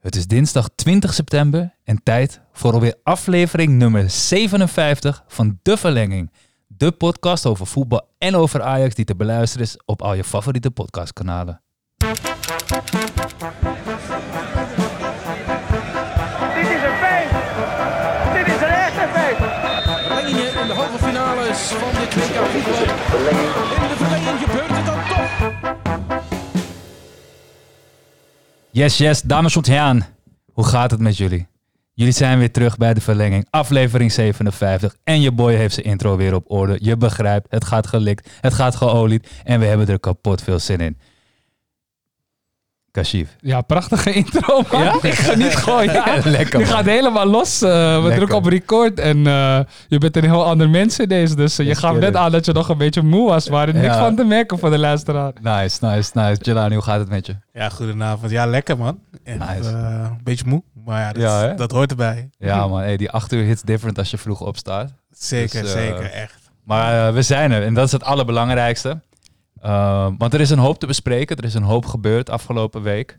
Het is dinsdag 20 september en tijd voor alweer aflevering nummer 57 van De Verlenging. De podcast over voetbal en over Ajax die te beluisteren is op al je favoriete podcastkanalen. Dit is een feest. Dit is een echte feest. Verlengingen in de halve finales van dit WK voetbal. In de Yes, yes, dames en heren. Hoe gaat het met jullie? Jullie zijn weer terug bij de verlenging, aflevering 57. En je boy heeft zijn intro weer op orde. Je begrijpt, het gaat gelikt, het gaat geolied. En we hebben er kapot veel zin in. Kashif. Ja, prachtige intro, man. Ja? Ik geniet gewoon, ja. Lekker, Je gaat helemaal los. eh, we Lekker. drukken op record en eh, je bent een heel ander mens ineens. Dus eh, je gaf net aan dat je nog een beetje moe was. Maar er niks Ja. van te merken voor de luisteraar. Nice, nice, nice. Jelani, hoe gaat het met je? Ja, goedenavond. Ja, lekker man. Echt, Nice. eh, een beetje moe, maar ja, dat, Ja, dat hoort erbij. Ja man, hey, die acht uur hits different als je vroeg opstaat. Zeker, Dus, zeker, echt. Maar we zijn er en dat is het allerbelangrijkste. Uh, want er is een hoop te bespreken. Er is een hoop gebeurd afgelopen week.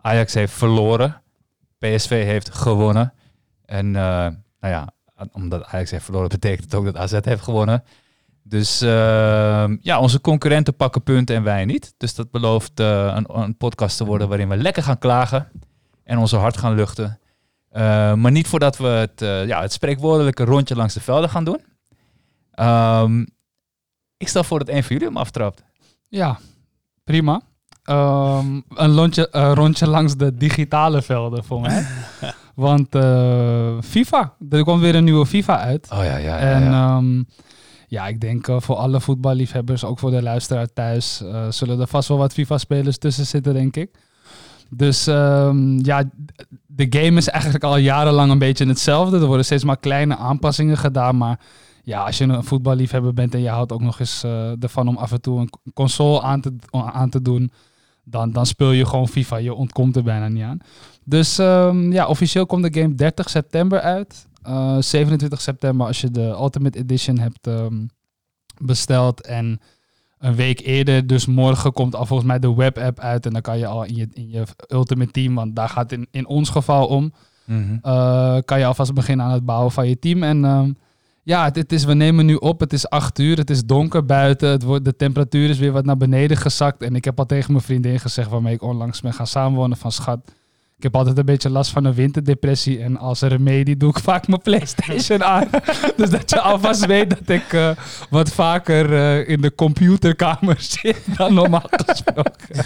Ajax heeft verloren. PSV heeft gewonnen. En uh, nou ja, omdat Ajax heeft verloren betekent het ook dat AZ heeft gewonnen. Dus uh, ja, onze concurrenten pakken punten en wij niet. Dus dat belooft uh, een, een, podcast te worden waarin we lekker gaan klagen en onze hart gaan luchten. Maar niet voordat we het, ja, het spreekwoordelijke rondje langs de velden gaan doen. Um, ik stel voor dat een van jullie hem aftrapt. Ja, prima. Um, een lontje, uh, rondje langs de digitale velden voor mij. Want uh, FIFA, er komt weer een nieuwe FIFA uit. Oh ja, ja. ja en ja. Um, ja, ik denk uh, voor alle voetballiefhebbers, ook voor de luisteraar thuis, uh, zullen er vast wel wat FIFA-spelers tussen zitten, denk ik. Dus um, ja, de game is eigenlijk al jarenlang een beetje hetzelfde. Er worden steeds maar kleine aanpassingen gedaan, maar ja, als je een voetballiefhebber bent en je houdt ook nog eens uh, ervan om af en toe een console aan te, aan te doen, dan, dan speel je gewoon FIFA. Je ontkomt er bijna niet aan. Dus um, ja, officieel komt de game 30 september uit. Uh, 27 september als je de Ultimate Edition hebt um, besteld. En een week eerder, dus morgen, komt al volgens mij de webapp uit. En dan kan je al in je, in je Ultimate Team, want daar gaat het in, in ons geval om, mm -hmm. uh, kan je alvast beginnen aan het bouwen van je team. En um, ja, het, is, we nemen nu op. Het is acht uur. Het is donker buiten. Het wordt, de temperatuur is weer wat naar beneden gezakt. En ik heb al tegen mijn vriendin gezegd waarmee ik onlangs ben gaan samenwonen van schat. Ik heb altijd een beetje last van een winterdepressie. En als remedie doe ik vaak mijn Playstation aan. dus dat je alvast weet dat ik uh, wat vaker uh, in de computerkamer zit dan normaal gesproken.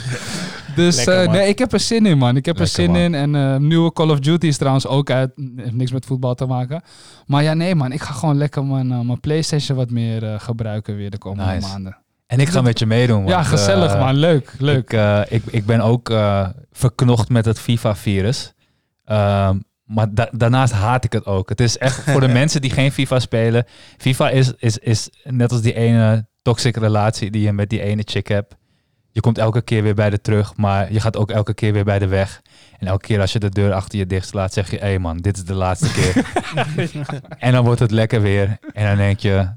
dus Lekker, uh, nee, ik heb er zin in, man. Ik heb Lekker, er zin man. in. En nieuwe Call of Duty is trouwens ook uit. Heeft niks met voetbal te maken. Maar ja, nee, man. Ik ga gewoon lekker mijn, mijn PlayStation wat meer gebruiken weer de komende Nice. maanden. En ik ga met je meedoen. Want, ja, gezellig, uh, man. Leuk, leuk. Ik, uh, ik, ik ben ook uh, verknocht met het FIFA-virus. Uh, maar da daarnaast haat ik het ook. Het is echt voor de mensen die geen FIFA spelen. FIFA is, is, is net als die ene toxische relatie die je met die ene chick hebt. Je komt elke keer weer bij de terug, maar je gaat ook elke keer weer bij de weg. En elke keer als je de deur achter je dicht slaat, zeg je: hé hey man, dit is de laatste keer. en dan wordt het lekker weer. En dan denk je: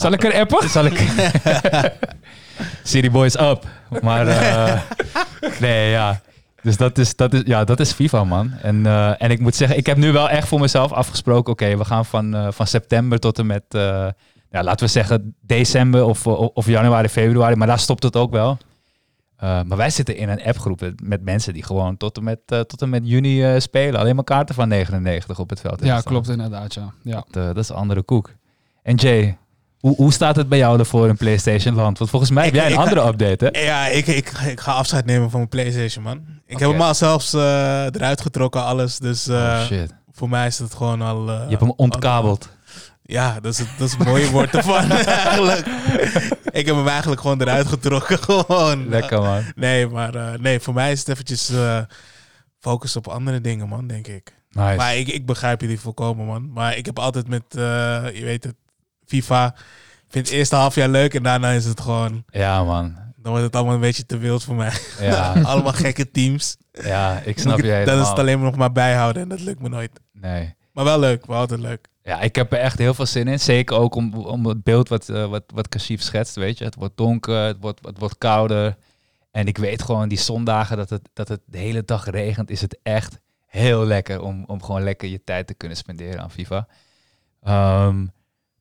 Zal ik er appen? Zal ik... City Boys up. Maar uh, nee, ja. Dus dat is, dat is, ja, dat is FIFA, man. En, uh, en ik moet zeggen, ik heb nu wel echt voor mezelf afgesproken... oké, okay, we gaan van, uh, van september tot en met... Ja, laten we zeggen december of, of januari, februari. Maar daar stopt het ook wel. Uh, maar wij zitten in een appgroep met mensen die gewoon tot en met, uh, tot en met juni uh, spelen. Alleen maar kaarten van 99 op het veld. Ja, klopt inderdaad, ja. ja. Dat, dat is een andere koek. En Jay, hoe, hoe staat het bij jou ervoor in PlayStation Land? Want volgens mij heb jij een andere ga, update, hè? Ja, ik, ik, ik ga afscheid nemen van mijn PlayStation, man. Ik okay. heb hem al zelfs uh, eruit getrokken, alles. Dus uh, oh, shit. voor mij is het gewoon al... Uh, Je hebt hem ontkabeld. Al, ja, dat is, dat is een mooie woord ervan eigenlijk. ik heb hem eigenlijk gewoon eruit getrokken. Gewoon. Lekker, man. Nee, maar uh, nee, voor mij is het eventjes focus op andere dingen, man, denk ik. Nice. Maar ik, ik begrijp jullie volkomen, man. Maar ik heb altijd met, je weet het, FIFA. Ik vind het eerste half jaar leuk en daarna is het gewoon... Ja, man. Dan wordt het allemaal een beetje te wild voor mij. Ja. allemaal gekke teams. Ja, ik snap je Dan is het alleen maar nog maar bijhouden en dat lukt me nooit. Nee. Maar wel leuk, wel altijd leuk. Ja, ik heb er echt heel veel zin in. Zeker ook om, om het beeld wat, uh, wat, wat Kassief schetst, weet je. Het wordt donker, het wordt, het wordt kouder. En ik weet gewoon, die zondagen dat het, dat het de hele dag regent, is het echt heel lekker om, om gewoon lekker je tijd te kunnen spenderen aan FIFA. Ehm,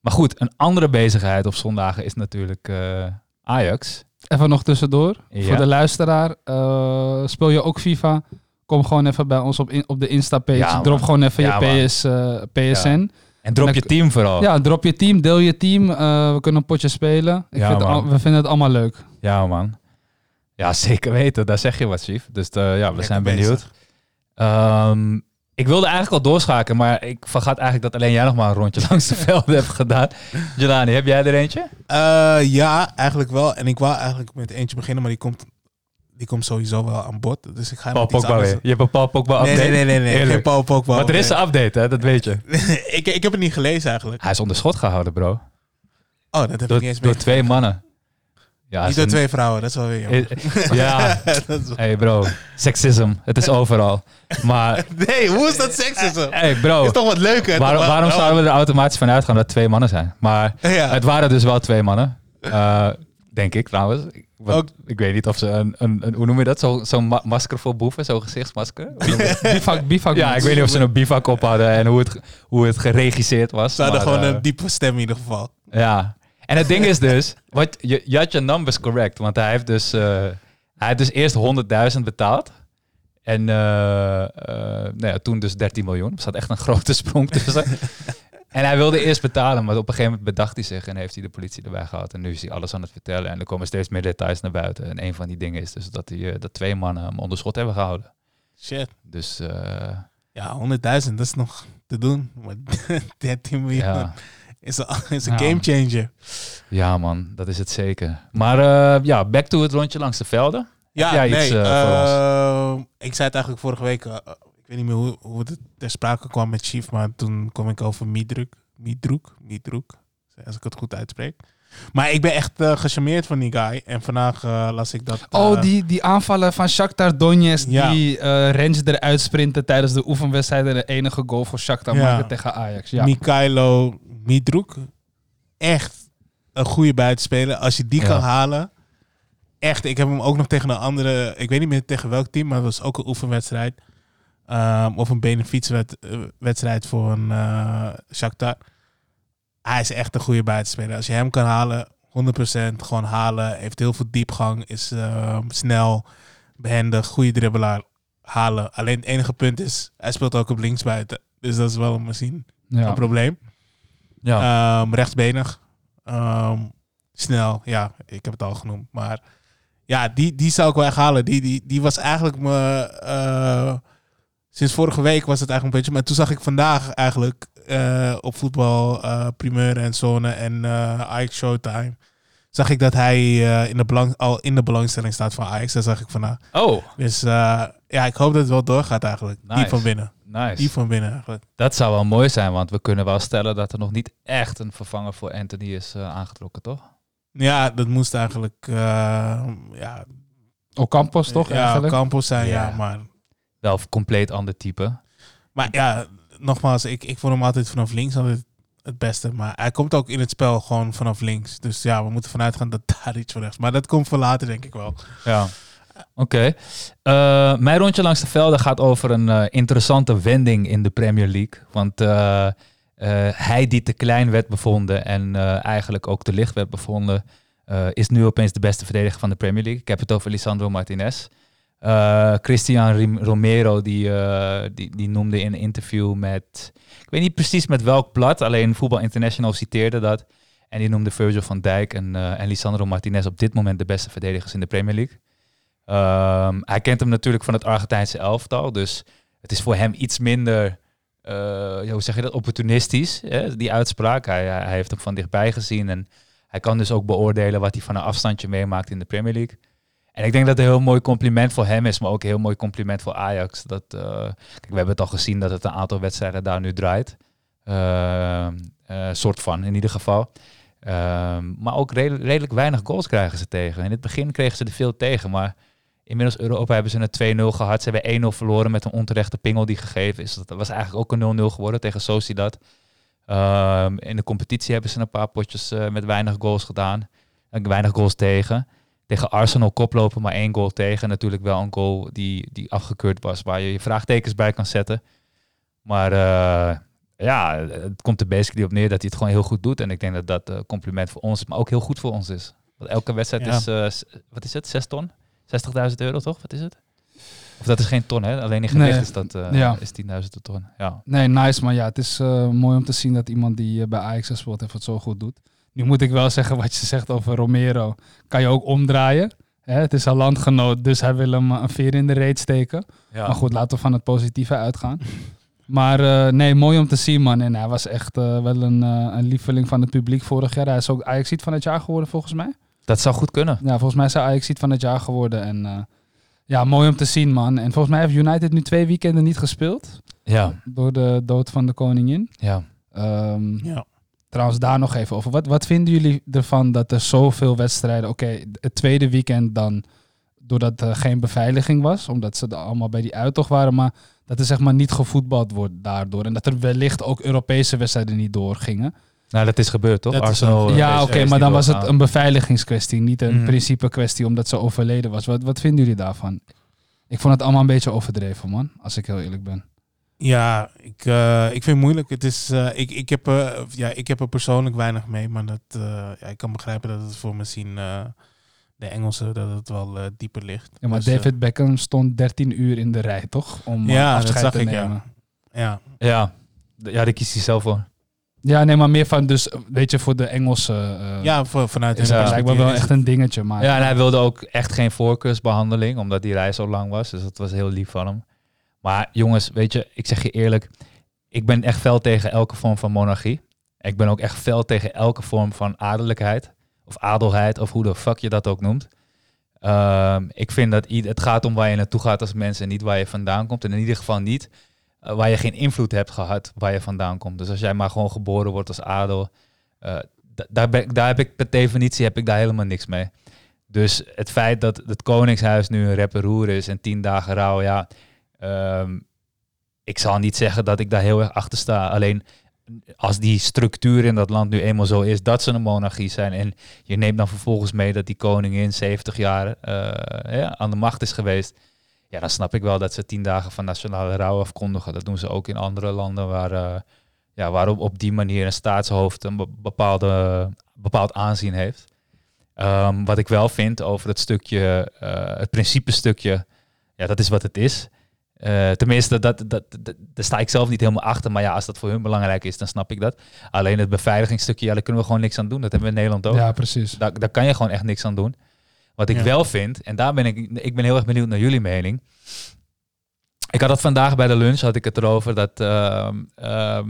maar goed, een andere bezigheid op zondagen is natuurlijk eh, Ajax. Even nog tussendoor. Ja. Voor de luisteraar. eh, speel je ook FIFA? Kom gewoon even bij ons op, in- op de Insta-page. Ja, man. drop gewoon even Ja, je. PS, eh, PSN. En drop En je team vooral. Ja, drop je team, deel je team. eh, we kunnen een potje spelen. Ik Ja, vind al- we vinden het allemaal leuk. Ja, man. Ja, zeker weten. Daar zeg je wat, Chief. Dus eh, ja, we Lekker zijn benieuwd. Ehm, ik wilde eigenlijk al doorschakelen, maar ik vergat eigenlijk dat alleen jij nog maar een rondje langs de velden hebt gedaan. Jelani, heb jij er eentje? Eh, ja, eigenlijk wel. En ik wou eigenlijk met eentje beginnen, maar die komt, die komt sowieso wel aan bod. Dus ik ga Paul Pogba weer. Je hebt een Paul Pogba Nee, update? nee, nee, nee, nee. Geen Paul Pogba. Er is een update. hè? Dat weet je. ik, ik heb het niet gelezen eigenlijk. Hij is onder schot gehouden, bro. Oh, dat heb Door, ik niet eens door twee mannen. Ja, Niet door een- twee vrouwen, dat is wel weer jammer. Eh, Ja, is wel- hey bro. Seksisme. Het is overal. Maar, Nee, hoe is dat seksisme? hey bro. Is toch wat leuker? Waarom, Toch? waarom zouden we er automatisch van uitgaan dat het twee mannen zijn? Maar Ja. het waren dus wel twee mannen. Eh, denk ik trouwens. Ik- wat- Ook- ik weet niet of ze een, een, een hoe noem je dat? Zo- Zo'n ma- masker voor boeven, zo'n gezichtsmasker. Bivak, bivak. ja, ik weet niet of ze een bivak op hadden en hoe het, hoe het geregisseerd was. Ze hadden maar, gewoon eh, een diepe stem in ieder geval. Ja. En het ding is dus, wat, je, je had je numbers correct, want hij heeft dus, eh, hij heeft dus eerst 100.000 betaald. En eh, eh, nou ja, toen dus 13 miljoen. Er zat echt een grote sprong tussen. en hij wilde eerst betalen, maar op een gegeven moment bedacht hij zich en heeft hij de politie erbij gehaald. En nu is hij alles aan het vertellen en er komen steeds meer details naar buiten. En een van die dingen is dus dat, hij, dat twee mannen hem onder schot hebben gehouden. Shit. Dus Ja, 100.000, dat is nog te doen. Maar 13 miljoen ja. Is een, is een Ja. game changer. ja man, dat is het zeker. Maar eh, ja, back to het rondje langs de velden. Ja, jij nee. iets, eh, voor eh, ik zei het eigenlijk vorige week. eh, ik weet niet meer hoe, hoe het ter sprake kwam met Chief, maar toen kwam ik over Miedruk. Miedroek? Miedroek, als ik het goed uitspreek. Maar ik ben echt eh gecharmeerd van die guy. En vandaag las ik dat... Oh, die, die aanvallen van Shakhtar Donetsk. Ja. Die eh Rens eruit sprinten tijdens de oefenwedstrijd. En de enige goal voor Shakhtar Ja. maken tegen Ajax. Ja. Mikhailo Miedroek. Echt een goede buitenspeler. Als je die Ja. kan halen. Echt, ik heb hem ook nog tegen een andere... Ik weet niet meer tegen welk team, maar het was ook een oefenwedstrijd. Ehm, of een benefietswedstrijd voor een eh Shakhtar. Hij is echt een goede buitenspeler. Als je hem kan halen, 100% gewoon halen. Heeft heel veel diepgang, is ehm, snel, behendig, goede dribbelaar. Halen. Alleen het enige punt is, hij speelt ook op linksbuiten. Dus dat is wel een machine Ja. een probleem. Ja. Ehm, rechtsbenig. Ehm, snel, ja, ik heb het al genoemd. Maar ja, die, die zou ik wel echt halen. Die, die, die was eigenlijk me... eh, sinds vorige week was het eigenlijk een beetje... Maar toen zag ik vandaag eigenlijk eh, op voetbal eh primeur en zone en Ajax Showtime... Zag ik dat hij in de belang, al in de belangstelling staat van Ajax. Daar zag ik vandaag. Oh, Dus ja, ik hoop dat het wel doorgaat eigenlijk. Nice. Die van binnen. Nice. Die van binnen eigenlijk. Dat zou wel mooi zijn, want we kunnen wel stellen dat er nog niet echt een vervanger voor Anthony is eh, aangetrokken, toch? Ja, dat moest eigenlijk... eh, ja, Ocampos toch ja, eigenlijk? Campos zijn, ja. Ja. maar, Wel een compleet ander type. maar ja, nogmaals, ik, ik vond hem altijd vanaf links altijd het beste. Maar hij komt ook in het spel gewoon vanaf links. Dus ja, we moeten vanuit gaan dat daar iets voor rechts. Maar dat komt voor later, denk ik wel. Ja. Oké. Eh, mijn rondje langs de velden gaat over een eh, interessante wending in de Premier League. Want eh, hij die te klein werd bevonden en eigenlijk ook te licht werd bevonden, is nu opeens de beste verdediger van de Premier League. Ik heb het over Lisandro Martinez. Christian Romero die, die, die noemde in een interview met, ik weet niet precies met welk blad, alleen Voetbal International citeerde dat. En die noemde Virgil van Dijk en, en Lisandro Martinez op dit moment de beste verdedigers in de Premier League. Ehm, hij kent hem natuurlijk van het Argentijnse elftal, dus het is voor hem iets minder, eh, hoe zeg je dat, opportunistisch, hè, die uitspraak. Hij, hij heeft hem van dichtbij gezien en hij kan dus ook beoordelen wat hij van een afstandje meemaakt in de Premier League. En ik denk dat het een heel mooi compliment voor hem is, maar ook een heel mooi compliment voor Ajax. Dat, eh, kijk, we hebben het al gezien dat het een aantal wedstrijden daar nu draait. Eh, soort van, in ieder geval. Ehm, maar ook redelijk, redelijk weinig goals krijgen ze tegen. In het begin kregen ze er veel tegen, maar inmiddels Europa hebben ze een 2-0 gehad. Ze hebben 1-0 verloren met een onterechte pingel die gegeven is. Dat was eigenlijk ook een 0-0 geworden tegen Sociedad. Ehm, in de competitie hebben ze een paar potjes eh, met weinig goals gedaan. En weinig goals tegen. tegen Arsenal koplopen, maar één goal tegen. Natuurlijk wel een goal die, die afgekeurd was, waar je je vraagtekens bij kan zetten. Maar eh, ja, het komt er basically op neer dat hij het gewoon heel goed doet. En ik denk dat dat een compliment voor ons, maar ook heel goed voor ons is. Want elke wedstrijd Ja. is, eh, s- wat is het, 6 ton? 60.000 euro toch? Wat is het? Of dat is geen ton, hè? Alleen in gewicht Nee. is dat Ja. is 10.000 ton. Ja. Nee, nice. Maar ja, het is eh, mooi om te zien dat iemand die eh, bij Ajax gespeeld heeft het zo goed doet. Nu moet ik wel zeggen wat je zegt over Romero. Kan je ook omdraaien. Hè? Het is een landgenoot, dus hij wil hem een veer in de reet steken. ja. Maar goed, laten we van het positieve uitgaan. Maar nee, mooi om te zien, man. En hij was echt wel een, een lieveling van het publiek vorig jaar. Hij is ook ajax van het jaar geworden, volgens mij. Dat zou goed kunnen. Ja, volgens mij is hij ajax van het jaar geworden. En eh, ja, mooi om te zien, man. En volgens mij heeft United nu twee weekenden niet gespeeld. Ja, Door de dood van de koningin. ja. Ehm, Ja. Trouwens, daar nog even over. Wat, wat vinden jullie ervan dat er zoveel wedstrijden... Oké, het tweede weekend dan... Doordat er geen beveiliging was. Omdat ze er allemaal bij die uittocht waren. Maar dat er zeg maar niet gevoetbald wordt daardoor. En dat er wellicht ook Europese wedstrijden niet doorgingen. Nou, dat is gebeurd, toch? Dat Arsenal. eh, ja, oké. maar dan was het een beveiligingskwestie. Niet een Mhm. principe kwestie omdat ze overleden was. Wat, wat vinden jullie daarvan? Ik vond het allemaal een beetje overdreven, man. Als ik heel eerlijk ben. Ja, ik, eh, ik vind het moeilijk. Het is, eh, ik, ik, heb, eh, ja, ik heb er persoonlijk weinig mee, maar dat, eh, ja, ik kan begrijpen dat het voor misschien eh, de Engelsen dat het wel eh, dieper ligt. Ja, maar Dus, David Beckham stond 13 uur in de rij, toch? Om Ja, dat zag te ik, ja. nemen. ja, Ja, ja, daar kiest hij zelf voor. Ja, nee, maar meer van, dus weet je, voor de Engelse uh, ja voor, vanuit is het perspectief wel echt een dingetje. Maar Ja, en hij wilde ook echt geen voorkeursbehandeling, omdat die reis zo lang was. Dus dat was heel lief van hem. Maar jongens, weet je, ik zeg je eerlijk, ik ben echt fel tegen elke vorm van monarchie. Ik ben ook echt fel tegen elke vorm van adellijkheid, of adelheid, of hoe de fuck je dat ook noemt. Ehm, ik vind dat het gaat om waar je naartoe gaat als mens en niet waar je vandaan komt. En in ieder geval niet eh, waar je geen invloed hebt gehad waar je vandaan komt. Dus als jij maar gewoon geboren wordt als adel, eh, da- daar, daar heb ik per definitie heb ik daar helemaal niks mee. Dus het feit dat het Koningshuis nu een reperoer is en tien dagen rouw, ja, ehm, ik zal niet zeggen dat ik daar heel erg achter sta. Alleen als die structuur in dat land nu eenmaal zo is dat ze een monarchie zijn en je neemt dan vervolgens mee dat die koningin 70 jaar eh, aan de macht is geweest, ja, dan snap ik wel dat ze tien dagen van nationale rouw afkondigen. Dat doen ze ook in andere landen waar, eh, ja, waarop op die manier een staatshoofd een be- bepaalde, bepaald aanzien heeft. Ehm, wat ik wel vind over het stukje, eh, het principe stukje, ja, dat is wat het is. Eh, tenminste, dat, dat, dat, daar sta ik zelf niet helemaal achter. Maar ja, als dat voor hun belangrijk is, dan snap ik dat. Alleen het beveiligingsstukje, ja, daar kunnen we gewoon niks aan doen. Dat hebben we in Nederland ook. ja, precies. Daar, daar kan je gewoon echt niks aan doen. Wat ik Ja. wel vind, en daar ben ik, ik ben heel erg benieuwd naar jullie mening. Ik had het vandaag bij de lunch, had ik het erover dat, ehm, ehm,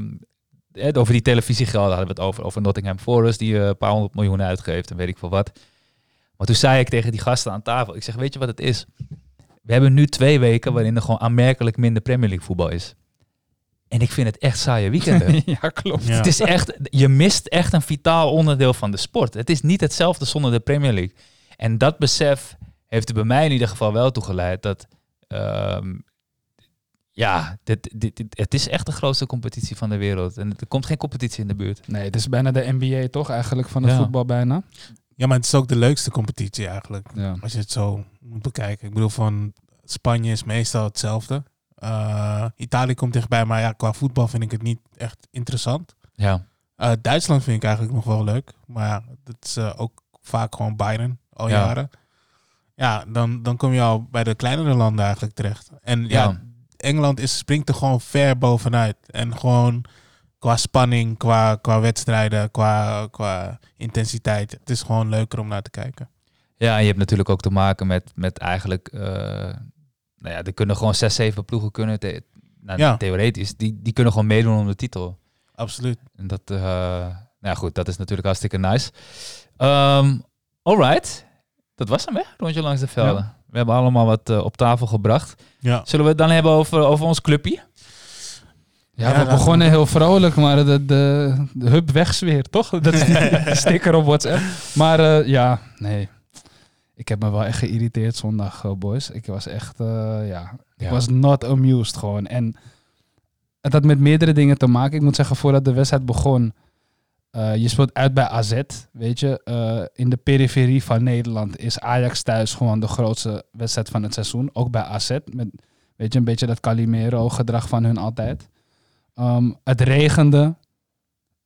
eh, over die televisiegelden hadden we het over, over Nottingham Forest, die eh, een paar honderd miljoen uitgeeft en weet ik veel wat. Maar toen zei ik tegen die gasten aan tafel, ik zeg, weet je wat het is? We hebben nu twee weken waarin er gewoon aanmerkelijk minder Premier League voetbal is. En ik vind het echt saaie weekenden. ja, klopt. Ja. Het is echt, je mist echt een vitaal onderdeel van de sport. Het is niet hetzelfde zonder de Premier League. En dat besef heeft er bij mij in ieder geval wel toe geleid dat, ehm, ja, dit, dit, dit- het is echt de grootste competitie van de wereld. En er komt geen competitie in de buurt. Nee, het is bijna de NBA toch eigenlijk van het Ja. voetbal bijna. ja, maar het is ook de leukste competitie eigenlijk. Ja. Als je het zo moet bekijken. Ik bedoel, van Spanje is meestal hetzelfde. Eh, Italië komt dichtbij, maar ja, qua voetbal vind ik het niet echt interessant. Ja, Eh, Duitsland vind ik eigenlijk nog wel leuk. Maar ja, dat is eh, ook vaak gewoon Bayern al Ja. jaren. Ja, dan, dan kom je al bij de kleinere landen eigenlijk terecht. En ja, Ja. Engeland is, springt er gewoon ver bovenuit. En gewoon qua spanning, qua, qua wedstrijden, qua, qua intensiteit. Het is gewoon leuker om naar te kijken. ja en je hebt natuurlijk ook te maken met, met eigenlijk, eh, nou ja, er kunnen gewoon zes, zeven ploegen kunnen, nou, Ja. theoretisch, die, die kunnen gewoon meedoen om de titel. Absoluut. En dat, eh, nou ja, goed, dat is natuurlijk hartstikke nice. Ehm alright, dat was hem hè, rondje langs de velden. We hebben allemaal wat eh, op tafel gebracht. Ja. Zullen we het dan hebben over, over ons clubje? Ja, Ja, we begonnen we- heel vrolijk, maar de, de, de hub wegsfeer, toch? Dat is die sticker op WhatsApp. Maar eh, ja, nee. Ik heb me wel echt geïrriteerd zondag, eh, boys. Ik was echt, eh, ja, ik Ja. was not amused gewoon. En het had met meerdere dingen te maken. Ik moet zeggen, voordat de wedstrijd begon, Eh, je speelt uit bij AZ, weet je. Eh, in de periferie van Nederland is Ajax thuis gewoon de grootste wedstrijd van het seizoen. Ook bij AZ, met weet je, een beetje dat Calimero-gedrag van hun altijd. Ehm, het regende.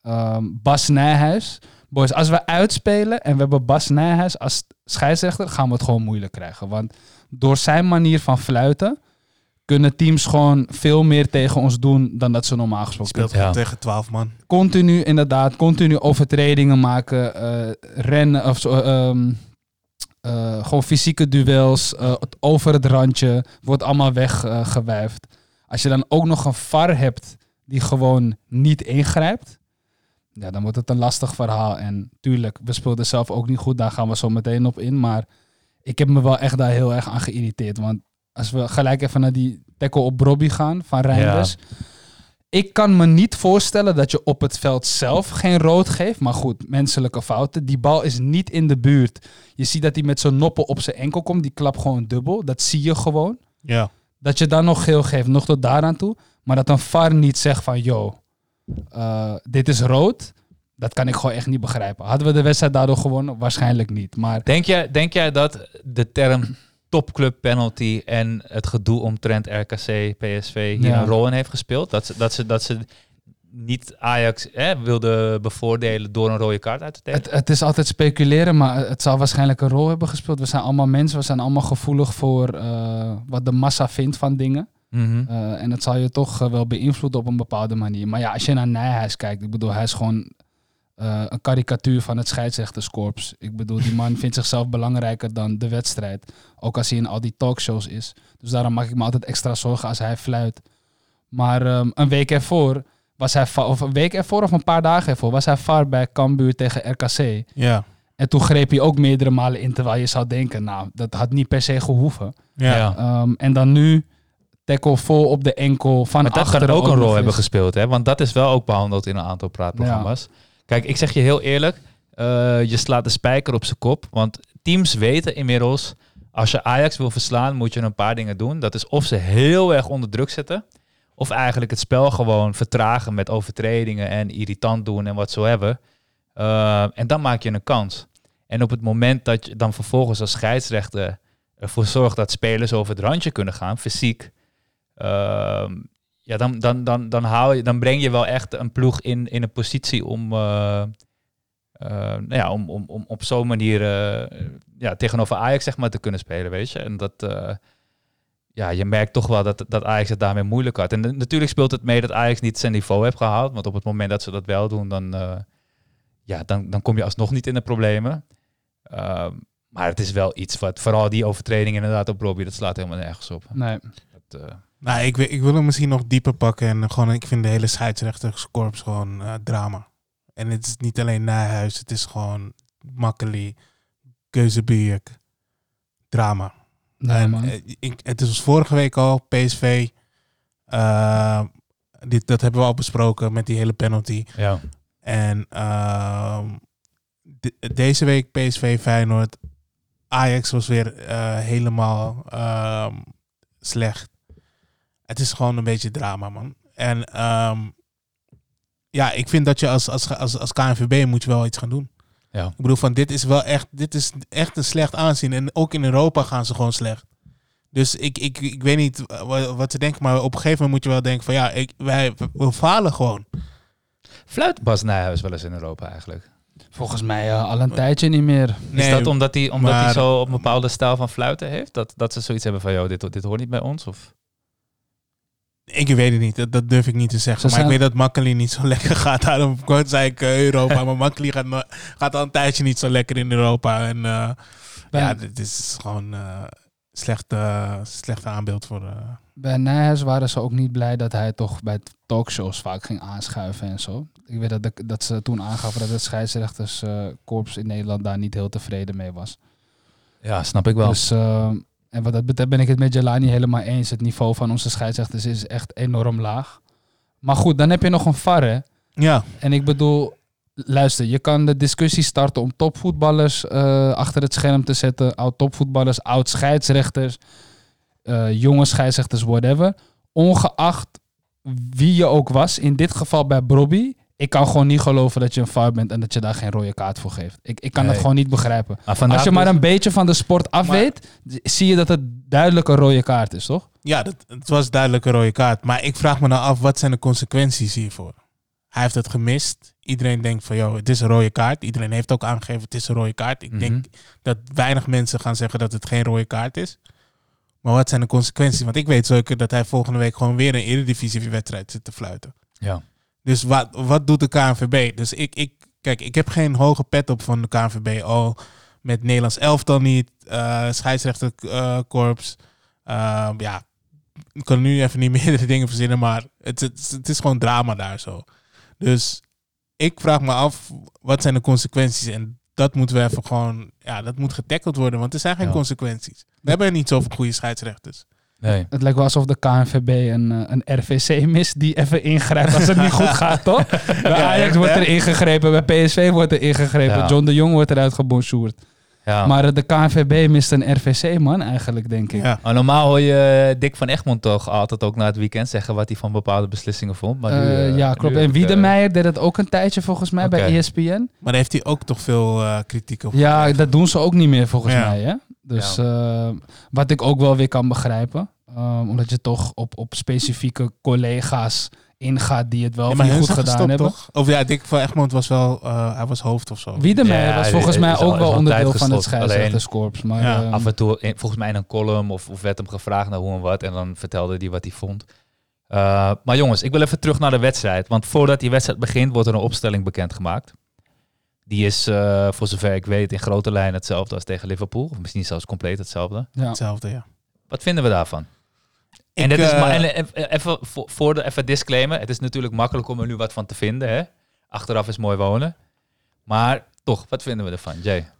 Ehm, Bas Nijhuis. Boys, als we uitspelen en we hebben Bas Nijhuis als scheidsrechter, gaan we het gewoon moeilijk krijgen. Want door zijn manier van fluiten kunnen teams gewoon veel meer tegen ons doen dan dat ze normaal gesproken Speelt Ja. tegen 12 man. continu inderdaad, continu overtredingen maken, eh, rennen of zo, eh, gewoon fysieke duels, over het randje, wordt allemaal weggewuifd. Als je dan ook nog een VAR hebt die gewoon niet ingrijpt, ja, dan wordt het een lastig verhaal. En tuurlijk, we speelden zelf ook niet goed, daar gaan we zo meteen op in. Maar ik heb me wel echt daar heel erg aan geïrriteerd. Want als we gelijk even naar die tackle op Robbie gaan van Reinders. Ik kan me niet voorstellen dat je op het veld zelf geen rood geeft. Maar goed, menselijke fouten. Die bal is niet in de buurt. Je ziet dat hij met zijn noppen op zijn enkel komt. Die klapt gewoon dubbel. Dat zie je gewoon. Ja. Dat je dan nog geel geeft, nog tot daaraan toe. Maar dat een VAR niet zegt van, yo, eh, dit is rood. Dat kan ik gewoon echt niet begrijpen. Hadden we de wedstrijd daardoor gewonnen? Waarschijnlijk niet. Maar Denk jij, denk jij dat de term topclub penalty en het gedoe omtrent RKC, PSV hier Ja. een rol in heeft gespeeld? Dat ze, dat ze, dat ze niet Ajax hè, wilden bevoordelen door een rode kaart uit te delen? het, het is altijd speculeren, maar het zal waarschijnlijk een rol hebben gespeeld. We zijn allemaal mensen, we zijn allemaal gevoelig voor eh, wat de massa vindt van dingen. Mhm. Eh, en het zal je toch eh, wel beïnvloeden op een bepaalde manier. Maar ja, als je naar Nijhuis kijkt, ik bedoel, hij is gewoon eh, een karikatuur van het scheidsrechterskorps. Ik bedoel, die man vindt zichzelf belangrijker dan de wedstrijd. Ook als hij in al die talkshows is. Dus daarom maak ik me altijd extra zorgen als hij fluit. Maar ehm, een week ervoor was hij, of een week ervoor of een paar dagen ervoor, was hij var bij Cambuur tegen RKC. Ja. En toen greep hij ook meerdere malen in, terwijl je zou denken, nou, dat had niet per se gehoeven. Ja. Ja. Ehm, en dan nu tackle vol op de enkel van Maar dat achteren kan ook een rol hebben gespeeld, hè? want dat is wel ook behandeld in een aantal praatprogramma's. Kijk, ik zeg je heel eerlijk, eh, je slaat de spijker op zijn kop, want teams weten inmiddels, als je Ajax wil verslaan, moet je een paar dingen doen. Dat is of ze heel erg onder druk zetten, of eigenlijk het spel gewoon vertragen met overtredingen en irritant doen en wat zo hebben. Eh, en dan maak je een kans. En op het moment dat je dan vervolgens als scheidsrechter ervoor zorgt dat spelers over het randje kunnen gaan, fysiek, ehm, ja, dan, dan, dan, dan, haal je, dan breng je wel echt een ploeg in, in een positie om, eh, eh, nou ja, om, om, om op zo'n manier eh, ja, tegenover Ajax zeg maar, te kunnen spelen, weet je. En dat, ja, je merkt toch wel dat, dat Ajax het daarmee moeilijk had. En de- natuurlijk speelt het mee dat Ajax niet zijn niveau heeft gehaald, want op het moment dat ze dat wel doen, dan, ja, dan, dan kom je alsnog niet in de problemen. Ehm, maar het is wel iets wat, vooral die overtreding inderdaad op Robbie, dat slaat helemaal nergens op. Nee. Dat, Nou, ik, wil- ik wil hem misschien nog dieper pakken. En gewoon, ik vind de hele scheidsrechterskorps gewoon eh, drama. En het is niet alleen Nijhuis. Het is gewoon Makkeli, Keuzebiek, drama. Nee, en, man. eh, ik, het is vorige week al, PSV. eh, dit, dat hebben we al besproken met die hele penalty. ja. En ehm, de- deze week PSV Feyenoord. Ajax was weer eh, helemaal ehm, slecht. Het is gewoon een beetje drama, man. En ehm, ja, ik vind dat je als, als, als, als KNVB moet je wel iets gaan doen. Ja. Ik bedoel, van dit is wel echt, dit is echt een slecht aanzien. En ook in Europa gaan ze gewoon slecht. Dus ik, ik, ik weet niet wat, ze denken, maar op een gegeven moment moet je wel denken van ja, ik, wij we falen gewoon. Fluit Bas Nijhuis wel eens in Europa eigenlijk? Volgens mij eh, al een tijdje niet meer. is dat omdat hij, omdat hij zo op een bepaalde stijl van fluiten heeft? Dat, dat ze zoiets hebben van, joh, dit, dit hoort niet bij ons? Of? Ik weet het niet, dat, dat durf ik niet te zeggen. Ze maar ik weet dat Makkeli niet zo lekker gaat. Daarom kort zei ik eh, Europa, maar Makkeli gaat, gaat al een tijdje niet zo lekker in Europa. En eh, ja, dit is gewoon eh slecht, eh, slecht aanbeeld voor... eh, bij Nijhuis waren ze ook niet blij dat hij toch bij talkshows vaak ging aanschuiven en zo. Ik weet dat, de- dat ze toen aangaven dat het scheidsrechterskorps in Nederland daar niet heel tevreden mee was. Ja, snap ik wel. Dus, eh, en wat dat betreft ben ik het met Jelani helemaal eens. Het niveau van onze scheidsrechters is echt enorm laag. Maar goed, dan heb je nog een VAR, hè? ja, En ik bedoel, luister, je kan de discussie starten om topvoetballers eh, achter het scherm te zetten. Oud-topvoetballers, oud-scheidsrechters, eh, jonge scheidsrechters, whatever. Ongeacht wie je ook was, in dit geval bij Brobby. Ik kan gewoon niet geloven dat je een fout bent en dat je daar geen rode kaart voor geeft. Ik, ik kan Nee. dat gewoon niet begrijpen. Als je maar dus- een beetje van de sport af Maar- weet, zie je dat het duidelijk een rode kaart is, toch? Ja, dat, het was duidelijk een rode kaart. Maar ik vraag me nou af, wat zijn de consequenties hiervoor? Hij heeft het gemist. Iedereen denkt van, joh, het is een rode kaart. Iedereen heeft ook aangegeven, het is een rode kaart. Ik Mhm. denk dat weinig mensen gaan zeggen dat het geen rode kaart is. Maar wat zijn de consequenties? Want ik weet zeker dat hij volgende week gewoon weer een eredivisie-wedstrijd zit te fluiten. Ja. Dus wat, wat doet de KNVB? Dus ik, ik, kijk, ik heb geen hoge pet op van de KNVB. Al met Nederlands elftal niet, eh scheidsrechterkorps. Eh, ja, ik kan nu even niet meerdere dingen verzinnen, maar het, het, het is gewoon drama daar zo. Dus ik vraag me af, wat zijn de consequenties? En dat moeten we even gewoon, ja, dat moet getackeld worden, want er zijn geen Ja. consequenties. We hebben niet zoveel goede scheidsrechters. Nee. Het lijkt wel alsof de KNVB een, eh, een RVC mist die even ingrijpt als het niet goed gaat, toch? Bij Ajax wordt er ingegrepen, bij PSV wordt er ingegrepen, Ja. John de Jong wordt eruit gebonjourd. Ja. Maar eh, de KNVB mist een RVC, man, eigenlijk, denk ik. Ja. Maar normaal hoor je eh, Dick van Egmond toch altijd ook na het weekend zeggen wat hij van bepaalde beslissingen vond. Maar nu, ja, klopt. En Wiedemeyer deed het ook een tijdje volgens mij bij. ESPN. Maar daar heeft hij ook toch veel eh, kritiek op. Ja, gekregen. dat doen ze ook niet meer volgens Ja. mij. Hè? Dus eh, wat ik ook wel weer kan begrijpen. Ehm, omdat je toch op, op specifieke collega's ingaat die het wel Ja, maar goed gedaan gestopt, hebben. toch? Of ja, Dick van Egmond was wel, eh, hij was hoofd of zo. Wiedemeyer Ja, was volgens mij ook wel onderdeel van het scheidsrechterskorps. Maar Ja, ehm, af en toe, in- volgens mij in een column of, of werd hem gevraagd naar hoe en wat. En dan vertelde hij wat hij vond. Eh, maar jongens, ik wil even terug naar de wedstrijd. Want voordat die wedstrijd begint, wordt er een opstelling bekendgemaakt. Die is, eh, voor zover ik weet, in grote lijnen hetzelfde als tegen Liverpool. Of misschien zelfs compleet hetzelfde. ja. Hetzelfde, ja. Wat vinden we daarvan? En dit is eh, maar, en, en- even voor, de even disclaimer. Het is natuurlijk makkelijk om er nu wat van te vinden. Hè? Achteraf is mooi wonen. Maar toch, wat vinden we ervan, Jay?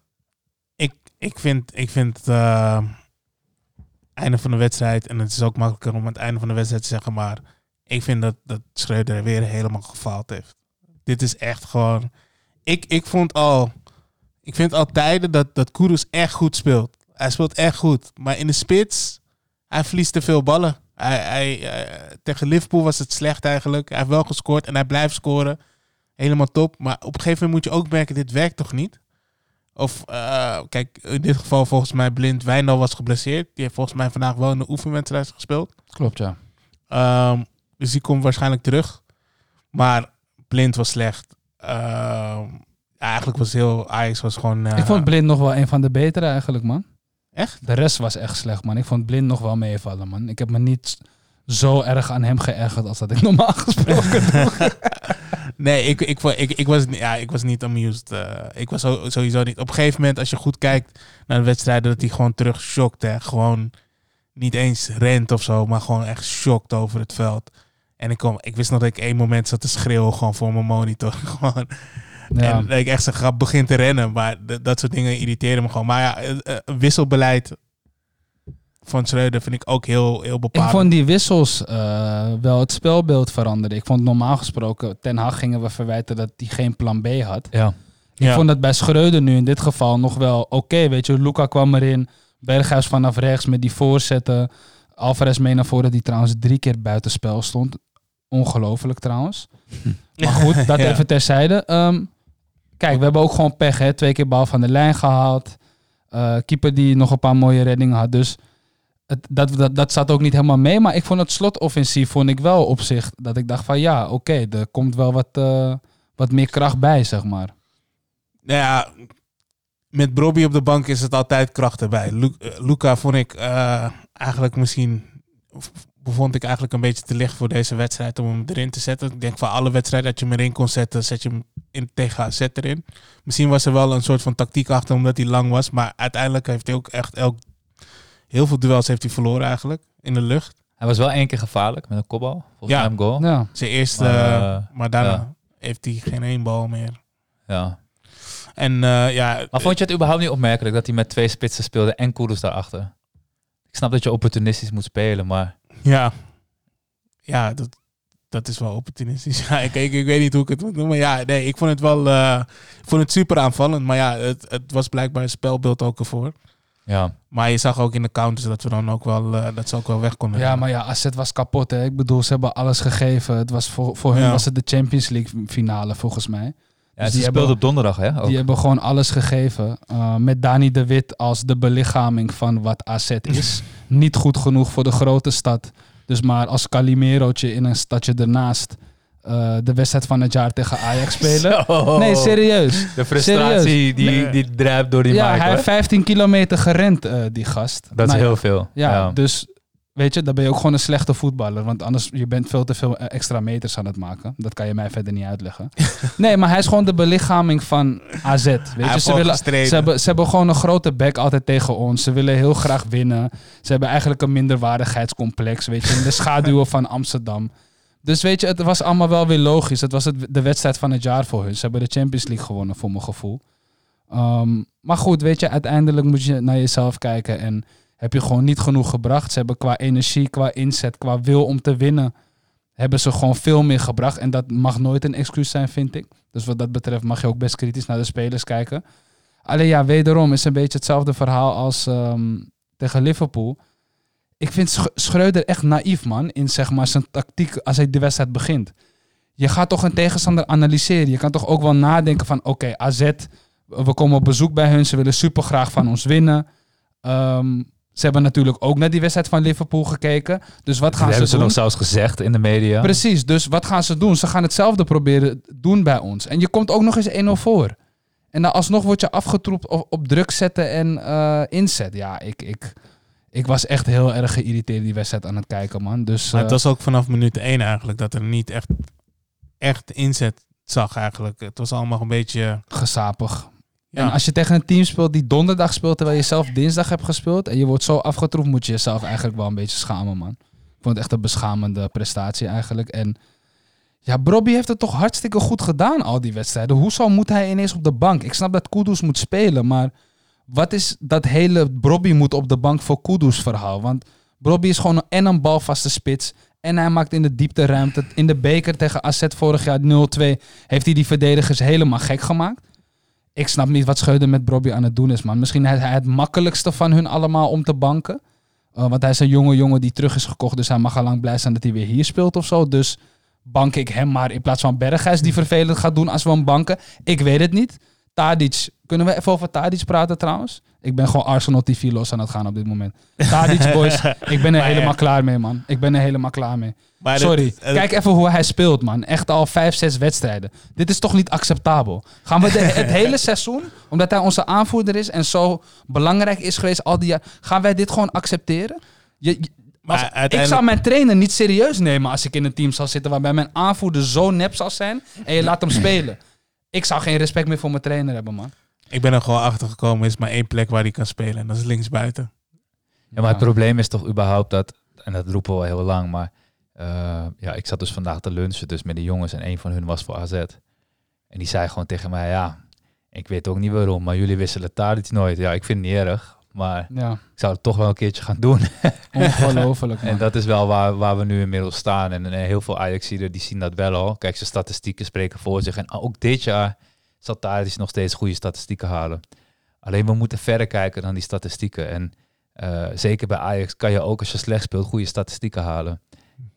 ik, ik vind, ik vind het eh, einde van de wedstrijd, en het is ook makkelijker om aan het einde van de wedstrijd te zeggen, maar ik vind dat, dat Schreuder weer helemaal gefaald heeft. Dit is echt gewoon... Ik, ik vond al... Ik vind al tijden dat, dat Kudus echt goed speelt. Hij speelt echt goed. Maar in de spits, hij verliest te veel ballen. Hij, hij, eh, tegen Liverpool was het slecht eigenlijk. Hij heeft wel gescoord en hij blijft scoren. Helemaal top. Maar op een gegeven moment moet je ook merken, dit werkt toch niet? Of, eh, kijk, in dit geval volgens mij Blind Wijndal was geblesseerd. Die heeft volgens mij vandaag wel in de oefenwedstrijd gespeeld. Klopt, ja. Ehm, dus die komt waarschijnlijk terug. Maar Blind was slecht. Ehm, eigenlijk was heel Ajax was gewoon. eh, Ik vond Blind nog wel een van de betere eigenlijk, man. Echt? De rest was echt slecht, man. Ik vond Blind nog wel meevallen, man. Ik heb me niet zo erg aan hem geërgerd als dat ik normaal gesproken doe. Nee, ik, ik, ik, ik, was, ja, ik was niet amused. eh, ik was sowieso niet. Op een gegeven moment, als je goed kijkt naar de wedstrijden, dat hij gewoon terug shocked. Hè. Gewoon niet eens rent of zo, maar gewoon echt shocked over het veld. En ik, kom, ik wist nog dat ik één moment zat te schreeuwen gewoon voor mijn monitor. gewoon. Ja. En dat ik echt zeg, ga begin te rennen. Maar dat soort dingen irriteren me gewoon. Maar ja, eh, eh, wisselbeleid van Schreuder vind ik ook heel, heel Ik bepalend. vond die wissels eh, wel het spelbeeld veranderen. Ik vond normaal gesproken, Ten Hag gingen we verwijten dat hij geen plan B had. Ja. Ik Ja. vond dat bij Schreuder nu in dit geval nog wel oké. weet je, Luca kwam erin. Berghuis vanaf rechts met die voorzetten. Alvarez mee naar voren, die trouwens drie keer buitenspel stond. Ongelooflijk trouwens. Maar goed, dat Ja. even terzijde. Ehm, kijk, we hebben ook gewoon pech, hè. Twee keer bal van de lijn gehaald. Eh, keeper die nog een paar mooie reddingen had. Dus het, dat, dat, dat zat ook niet helemaal mee. Maar ik vond het slotoffensief vond ik wel op zich. Dat ik dacht van ja, oké, er komt wel wat, eh, wat meer kracht bij, zeg maar. Nou ja, met Brobby op de bank is het altijd kracht erbij. Lu- eh, Luca vond ik eigenlijk misschien... v- Bevond ik eigenlijk een beetje te licht voor deze wedstrijd om hem erin te zetten. Ik denk van alle wedstrijden dat je hem erin kon zetten, zet je hem in, tegen AZ erin. Misschien was er wel een soort van tactiek achter omdat hij lang was. Maar uiteindelijk heeft hij ook echt elk, heel veel duels heeft hij verloren eigenlijk in de lucht. Hij was wel één keer gevaarlijk met een kopbal. Volgens Ja. mij een goal. Ja. Zijn eerste, Maar, eh, maar daarna ja. heeft hij geen één bal meer. Ja. En eh, ja, Maar vond je het überhaupt niet opmerkelijk dat hij met twee spitsen speelde en Kudus daarachter? Ik snap dat je opportunistisch moet spelen, maar Ja, ja dat, dat is wel opportunistisch. Ja, ik, ik, ik weet niet hoe ik het moet noemen. Ja, nee, ik vond het wel eh, ik vond het super aanvallend. Maar ja, het, het was blijkbaar een spelbeeld ook ervoor. Ja. Maar je zag ook in de counters dat we dan ook wel, eh, dat ze ook wel weg konden. Ja, maar ja, AZ was kapot. Hè. Ik bedoel, ze hebben alles gegeven. Het was voor, voor hun Ja. was het de Champions League finale, volgens mij. Ja, Dus ze die speelt hebben- op donderdag, hè? Ook. Die hebben gewoon alles gegeven. Uh, met Dani de Wit als de belichaming van wat AZ is. Niet goed genoeg voor de grote stad. Dus maar als Calimerootje in een stadje ernaast uh, de wedstrijd van het jaar tegen Ajax spelen. Zo. Nee, serieus. De frustratie Serieus. die, Nee. die drijft door die ja, hij hoor. heeft 15 kilometer gerend, uh, die gast. Dat is Nou heel veel. Ja, dus weet je, dan ben je ook gewoon een slechte voetballer. Want anders, je bent veel te veel eh, extra meters aan het maken. Dat kan je mij verder niet uitleggen. nee, maar hij is gewoon de belichaming van AZ. Weet je, ze, willen, ze, hebben, ze hebben gewoon een grote bek altijd tegen ons. Ze willen heel graag winnen. Ze hebben eigenlijk een minderwaardigheidscomplex, weet je, in de schaduwen van Amsterdam. Dus weet je, het was allemaal wel weer logisch. Het was het, de wedstrijd van het jaar voor hun. Ze hebben de Champions League gewonnen, voor mijn gevoel. Um, maar goed, weet je, uiteindelijk moet je naar jezelf kijken en heb je gewoon niet genoeg gebracht. Ze hebben qua energie, qua inzet, qua wil om te winnen, hebben ze gewoon veel meer gebracht. En dat mag nooit een excuus zijn, vind ik. Dus wat dat betreft mag je ook best kritisch naar de spelers kijken. Alleen ja, wederom is een beetje hetzelfde verhaal als um, tegen Liverpool. Ik vind Sch Schreuder echt naïef, man, in zeg maar zijn tactiek als hij de wedstrijd begint. Je gaat toch een tegenstander analyseren. Je kan toch ook wel nadenken van, oké, AZ, we komen op bezoek bij hun. Ze willen super graag van ons winnen. Um, ze hebben natuurlijk ook naar die wedstrijd van Liverpool gekeken. Dus wat gaan dat ze hebben ze doen? nog zelfs gezegd in de media. Precies, dus wat gaan ze doen? Ze gaan hetzelfde proberen doen bij ons. En je komt ook nog eens 1-0 voor. En dan alsnog word je afgetroept op, op druk zetten en uh, inzet. Ja, ik, ik, ik was echt heel erg geïrriteerd die wedstrijd aan het kijken, man. Dus, maar het was ook vanaf minuut 1 eigenlijk dat er niet echt, echt inzet zag eigenlijk. Het was allemaal een beetje... Gesapig. Ja. En als je tegen een team speelt die donderdag speelt terwijl je zelf dinsdag hebt gespeeld en je wordt zo afgetroefd, moet je jezelf eigenlijk wel een beetje schamen, man. Ik vond het echt een beschamende prestatie eigenlijk. En ja, Brobby heeft het toch hartstikke goed gedaan, al die wedstrijden. Hoezo moet hij ineens op de bank? Ik snap dat Kudus moet spelen, maar wat is dat hele Brobby moet op de bank voor Kudus verhaal? Want Brobby is gewoon en een balvaste spits en hij maakt in de diepte ruimte. In de beker tegen AZ vorig jaar 0-2 heeft hij die verdedigers helemaal gek gemaakt. Ik snap niet wat Schreuder met Brobby aan het doen is, man. Misschien is hij het makkelijkste van hun allemaal om te banken. Uh, want hij is een jonge jongen die terug is gekocht. Dus hij mag al lang blij zijn dat hij weer hier speelt of zo. Dus bank ik hem maar in plaats van Berghuis die vervelend gaat doen als we hem banken. Ik weet het niet. Tadic. Kunnen we even over Tadic praten trouwens? Ik ben gewoon Arsenal TV los aan het gaan op dit moment. Tadic, boys. ik ben er Maar helemaal ja. klaar mee, man. Ik ben er helemaal klaar mee. Maar Sorry. Kijk even hoe hij speelt, man. Echt al vijf, zes wedstrijden. Dit is toch niet acceptabel? Gaan we de, het hele seizoen, omdat hij onze aanvoerder is en zo belangrijk is geweest al die jaar, gaan wij dit gewoon accepteren? Je, je- Maar als- ik zou mijn trainer niet serieus nemen als ik in een team zou zitten waarbij mijn aanvoerder zo nep zal zijn en je laat hem spelen. Ik zou geen respect meer voor mijn trainer hebben, man. Ik ben er gewoon achter gekomen. Er is maar één plek waar hij kan spelen. En dat is linksbuiten. Ja, maar het probleem is toch überhaupt dat, en dat roepen we al heel lang, maar eh, ja, ik zat dus vandaag te lunchen dus met de jongens en een van hun was voor AZ. En die zei gewoon tegen mij, ja, ik weet ook niet waarom, maar jullie wisselen Tadic nooit. Ja, ik vind het niet erg, maar Ja, ik zou het toch wel een keertje gaan doen. ongelooflijk. En dat is wel waar, waar we nu inmiddels staan. En, heel veel Ajaxiden die zien dat wel al. Kijk, zijn statistieken spreken voor zich. En ook dit jaar zal Tadic nog steeds goede statistieken halen. Alleen we moeten verder kijken dan die statistieken. En eh, zeker bij Ajax kan je ook als je slecht speelt goede statistieken halen.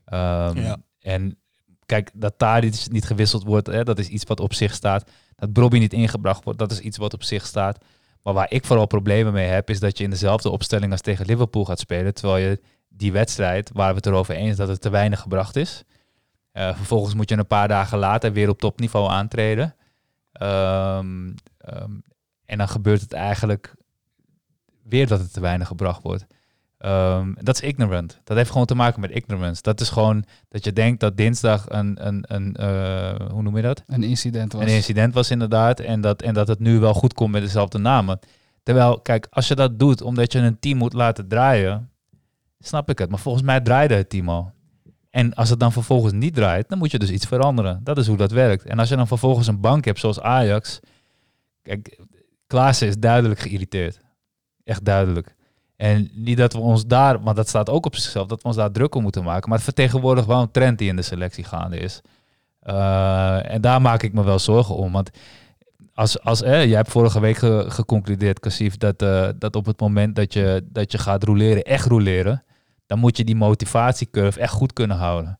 Ehm, Ja. En kijk, dat Tadic niet gewisseld wordt, hè, dat is iets wat op zich staat. Dat Brobby niet ingebracht wordt, dat is iets wat op zich staat. Maar waar ik vooral problemen mee heb, is dat je in dezelfde opstelling als tegen Liverpool gaat spelen. Terwijl je die wedstrijd, waar we het erover eens dat het te weinig gebracht is. eh, vervolgens moet je een paar dagen later weer op topniveau aantreden. Ehm, ehm, en dan gebeurt het eigenlijk weer dat het te weinig gebracht wordt. Ehm, dat is ignorant. Dat heeft gewoon te maken met ignorance. Dat is gewoon dat je denkt dat dinsdag een, een, een eh, hoe noem je dat? Een incident was. Een incident was inderdaad. En dat, en dat het nu wel goed komt met dezelfde namen. Terwijl, kijk, als je dat doet omdat je een team moet laten draaien, snap ik het. Maar volgens mij draaide het team al. En als het dan vervolgens niet draait, dan moet je dus iets veranderen. Dat is hoe dat werkt. En als je dan vervolgens een bank hebt zoals Ajax. Kijk, Klaassen is duidelijk geïrriteerd. Echt duidelijk. En niet dat we ons daar, want dat staat ook op zichzelf, dat we ons daar druk om moeten maken. Maar het vertegenwoordigt wel een trend die in de selectie gaande is. Uh, en daar maak ik me wel zorgen om. Want als, als eh, jij hebt vorige week ge- geconcludeerd, Cassief, dat, eh, dat op het moment dat je, dat je gaat roleren, echt roleren, dan moet je die motivatiecurve echt goed kunnen houden.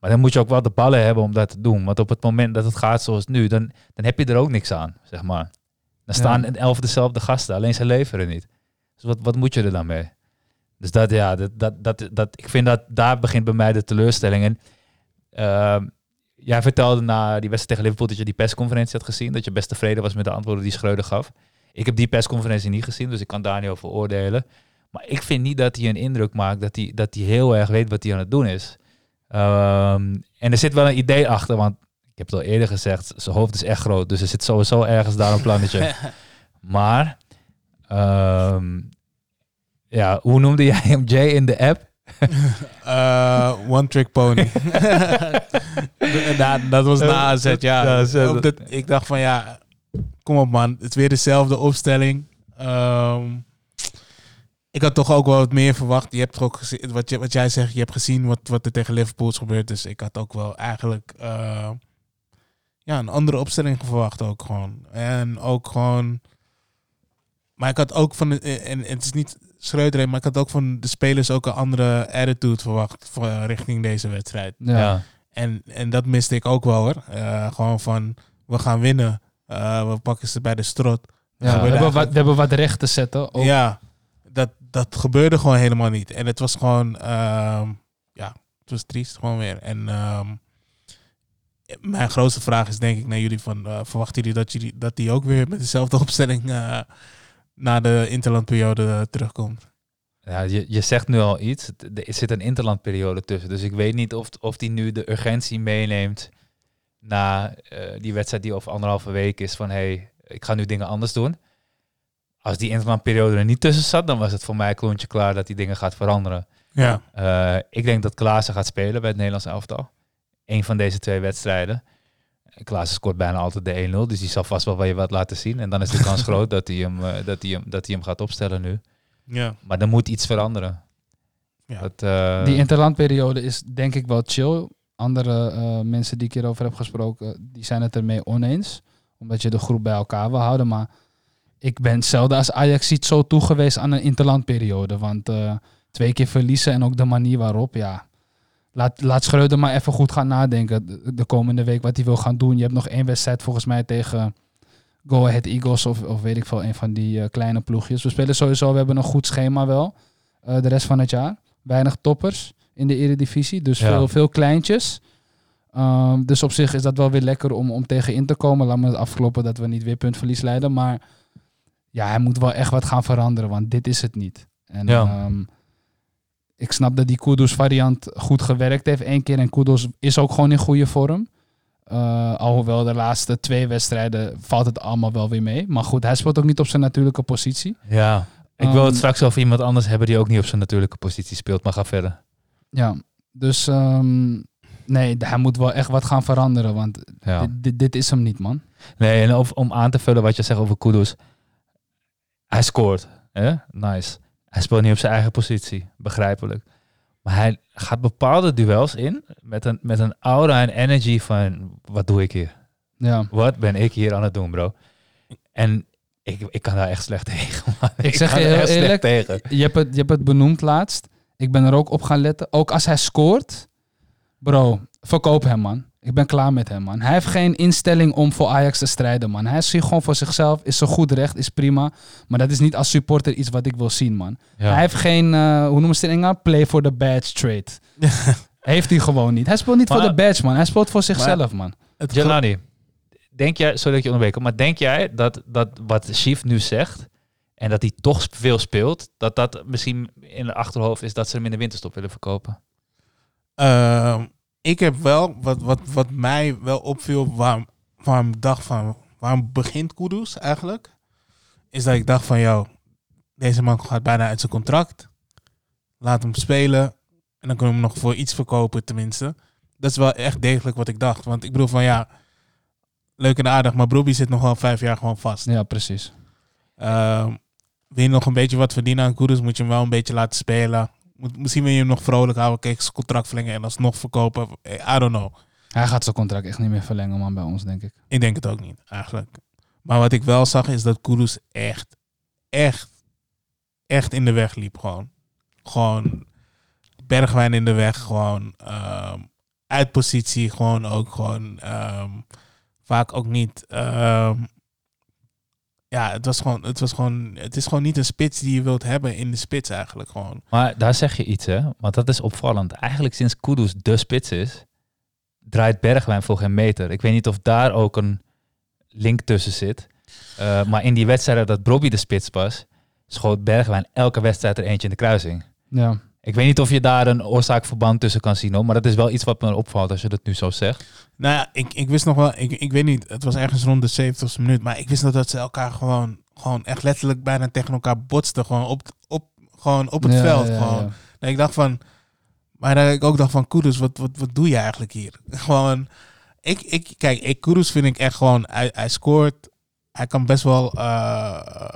Maar dan moet je ook wel de ballen hebben om dat te doen. Want op het moment dat het gaat zoals nu, dan, dan heb je er ook niks aan, zeg maar. Dan staan Ja. elf dezelfde gasten, alleen ze leveren niet. Dus wat, wat moet je er dan mee? Dus dat, ja, dat, dat, dat, dat, ik vind dat daar begint bij mij de teleurstelling. En ehm, jij vertelde na die wedstrijd tegen Liverpool dat je die persconferentie had gezien. Dat je best tevreden was met de antwoorden die Schreuder gaf. Ik heb die persconferentie niet gezien, dus ik kan daar niet over oordelen. Maar ik vind niet dat hij een indruk maakt dat hij, dat hij heel erg weet wat hij aan het doen is. Ehm, en er zit wel een idee achter, want ik heb het al eerder gezegd, zijn hoofd is echt groot. Dus er zit sowieso ergens daar een plannetje. maar, ehm, ja, hoe noemde jij hem Jay in de app? Eh, one trick pony. dat, dat was na AZ, ja. Dat, ik dacht van ja, kom op man. Het is weer dezelfde opstelling. Ehm, ik had toch ook wel wat meer verwacht. Je hebt toch ook gezien, wat, je, wat jij zegt, je hebt gezien wat, wat er tegen Liverpool is gebeurd. Dus ik had ook wel eigenlijk eh, ja, een andere opstelling verwacht ook gewoon. En ook gewoon... Maar ik had ook van... De, en, en het is niet Schreuder, maar ik had ook van de spelers ook een andere attitude verwacht voor, eh, richting deze wedstrijd. Ja. En, en dat miste ik ook wel hoor. Eh, gewoon van, we gaan winnen. Eh, we pakken ze bij de strot. Ja, we, hebben wat, we hebben wat recht te zetten. Ook. Ja, dat, dat gebeurde gewoon helemaal niet. En het was gewoon, ehm, ja, het was triest gewoon weer. En ehm, mijn grootste vraag is denk ik naar jullie van, eh, verwachten jullie dat, jullie dat die ook weer met dezelfde opstelling eh na de interlandperiode terugkomt? Ja, je, je zegt nu al iets. Er zit een interlandperiode tussen. Dus ik weet niet of, of die nu de urgentie meeneemt na eh, die wedstrijd die over anderhalve week is van hey, ik ga nu dingen anders doen. Als die interlandperiode er niet tussen zat, dan was het voor mij klontje klaar dat die dingen gaat veranderen. Ja. Eh, ik denk dat Klaassen gaat spelen bij het Nederlands elftal. Eén van deze twee wedstrijden. Klaassen scoort bijna altijd de 1-0, dus die zal vast wel wat je wat laten zien. En dan is de kans groot dat hij hem, eh, dat hij hem, dat hij hem gaat opstellen nu. Ja. Maar er moet iets veranderen. Ja. Dat, eh, Die interlandperiode is denk ik wel chill. Andere eh, mensen die ik hierover heb gesproken, die zijn het ermee oneens. Omdat je de groep bij elkaar wil houden. Maar ik ben zelden als Ajax ziet zo toegewezen aan een interlandperiode. Want eh, twee keer verliezen en ook de manier waarop, ja. Laat, laat Schreuder maar even goed gaan nadenken de, de komende week wat hij wil gaan doen. Je hebt nog één wedstrijd volgens mij tegen Go Ahead Eagles of, of weet ik veel, een van die eh, kleine ploegjes. We spelen sowieso, we hebben een goed schema wel, eh, de rest van het jaar. Weinig toppers in de eredivisie, dus Ja. veel, veel kleintjes. Ehm, dus op zich is dat wel weer lekker om, om tegen in te komen. Laat me het afkloppen dat we niet weer puntverlies leiden. Maar ja, hij moet wel echt wat gaan veranderen, want dit is het niet. En Ja. ehm, ik snap dat die Kudus variant goed gewerkt heeft één keer. En Kudus is ook gewoon in goede vorm. Eh, alhoewel de laatste twee wedstrijden valt het allemaal wel weer mee. Maar goed, hij speelt ook niet op zijn natuurlijke positie. ja, ik wil het Ehm, straks over iemand anders hebben die ook niet op zijn natuurlijke positie speelt. Maar ga verder. Ja, dus ehm, nee, hij moet wel echt wat gaan veranderen. Want Ja. dit, dit, dit is hem niet, man. Nee, en of, om aan te vullen wat je zegt over Kudus. Hij scoort. Hè? Nice. Hij speelt niet op zijn eigen positie. Begrijpelijk. Maar hij gaat bepaalde duels in met een, met een aura en energy van... Wat doe ik hier? Ja. Wat ben ik hier aan het doen, bro? En ik, ik kan daar echt slecht tegen. man. Ik zeg kan je heel echt slecht eerlijk, tegen. Je hebt, het, je hebt het benoemd laatst. Ik ben er ook op gaan letten. Ook als hij scoort, bro, verkoop hem, man. Ik ben klaar met hem, man. Hij heeft geen instelling om voor Ajax te strijden, man. Hij is hier gewoon voor zichzelf. Is zo goed recht, is prima. Maar dat is niet als supporter iets wat ik wil zien, man. Ja. Hij heeft geen, eh, hoe noemen ze het in Engeland? Play for the badge trade. heeft hij gewoon niet. Hij speelt niet voor de badge, man. Hij speelt voor zichzelf, man. Jelani, denk jij, sorry dat je onderbreek, maar denk jij dat, dat wat Chief nu zegt en dat hij toch veel speelt, dat dat misschien in het achterhoofd is dat ze hem in de winterstop willen verkopen? Ehm, ik heb wel, wat, wat, wat mij wel opviel, waarom, waarom dacht van, waarom begint Kudus eigenlijk? Is dat ik dacht van, joh, deze man gaat bijna uit zijn contract. Laat hem spelen. En dan kunnen we hem nog voor iets verkopen tenminste. Dat is wel echt degelijk wat ik dacht. Want ik bedoel van, ja, leuk en aardig, maar Brobbey zit nog wel vijf jaar gewoon vast. Ja, precies. Ehm, wil je nog een beetje wat verdienen aan Kudus, moet je hem wel een beetje laten spelen. Moet, misschien wil je hem nog vrolijk houden, kijk, zijn contract verlengen en alsnog verkopen. I don't know. Hij gaat zijn contract echt niet meer verlengen, man, bij ons, denk ik. Ik denk het ook niet, eigenlijk. Maar wat ik wel zag is dat Kudus echt, echt, echt in de weg liep. Gewoon, gewoon Bergwijn in de weg. Gewoon ehm, uit positie. Gewoon ook gewoon ehm, vaak ook niet. ehm, ja, het was gewoon, het was gewoon, het is gewoon niet een spits die je wilt hebben in de spits eigenlijk gewoon. Maar daar zeg je iets, hè? Want dat is opvallend. Eigenlijk sinds Kudus de spits is, draait Bergwijn voor geen meter. Ik weet niet of daar ook een link tussen zit. Eh, maar in die wedstrijden dat Bobby de spits was, schoot Bergwijn elke wedstrijd er eentje in de kruising. Ja. Ik weet niet of je daar een oorzaakverband tussen kan zien, hoor, maar dat is wel iets wat me opvalt als je dat nu zo zegt. Nou ja, ik, ik wist nog wel, ik, ik weet niet, het was ergens rond de 70ste minuut, maar ik wist nog dat ze elkaar gewoon, gewoon echt letterlijk bijna tegen elkaar botsten, gewoon op, op, gewoon op het Ja, veld. ja, gewoon. ja. Ik dacht van, maar dat ik ook dacht van, Kudus, wat, wat, wat doe je eigenlijk hier? gewoon, ik, ik, kijk, ik, Kudus vind ik echt gewoon, hij, hij scoort, hij kan best wel eh,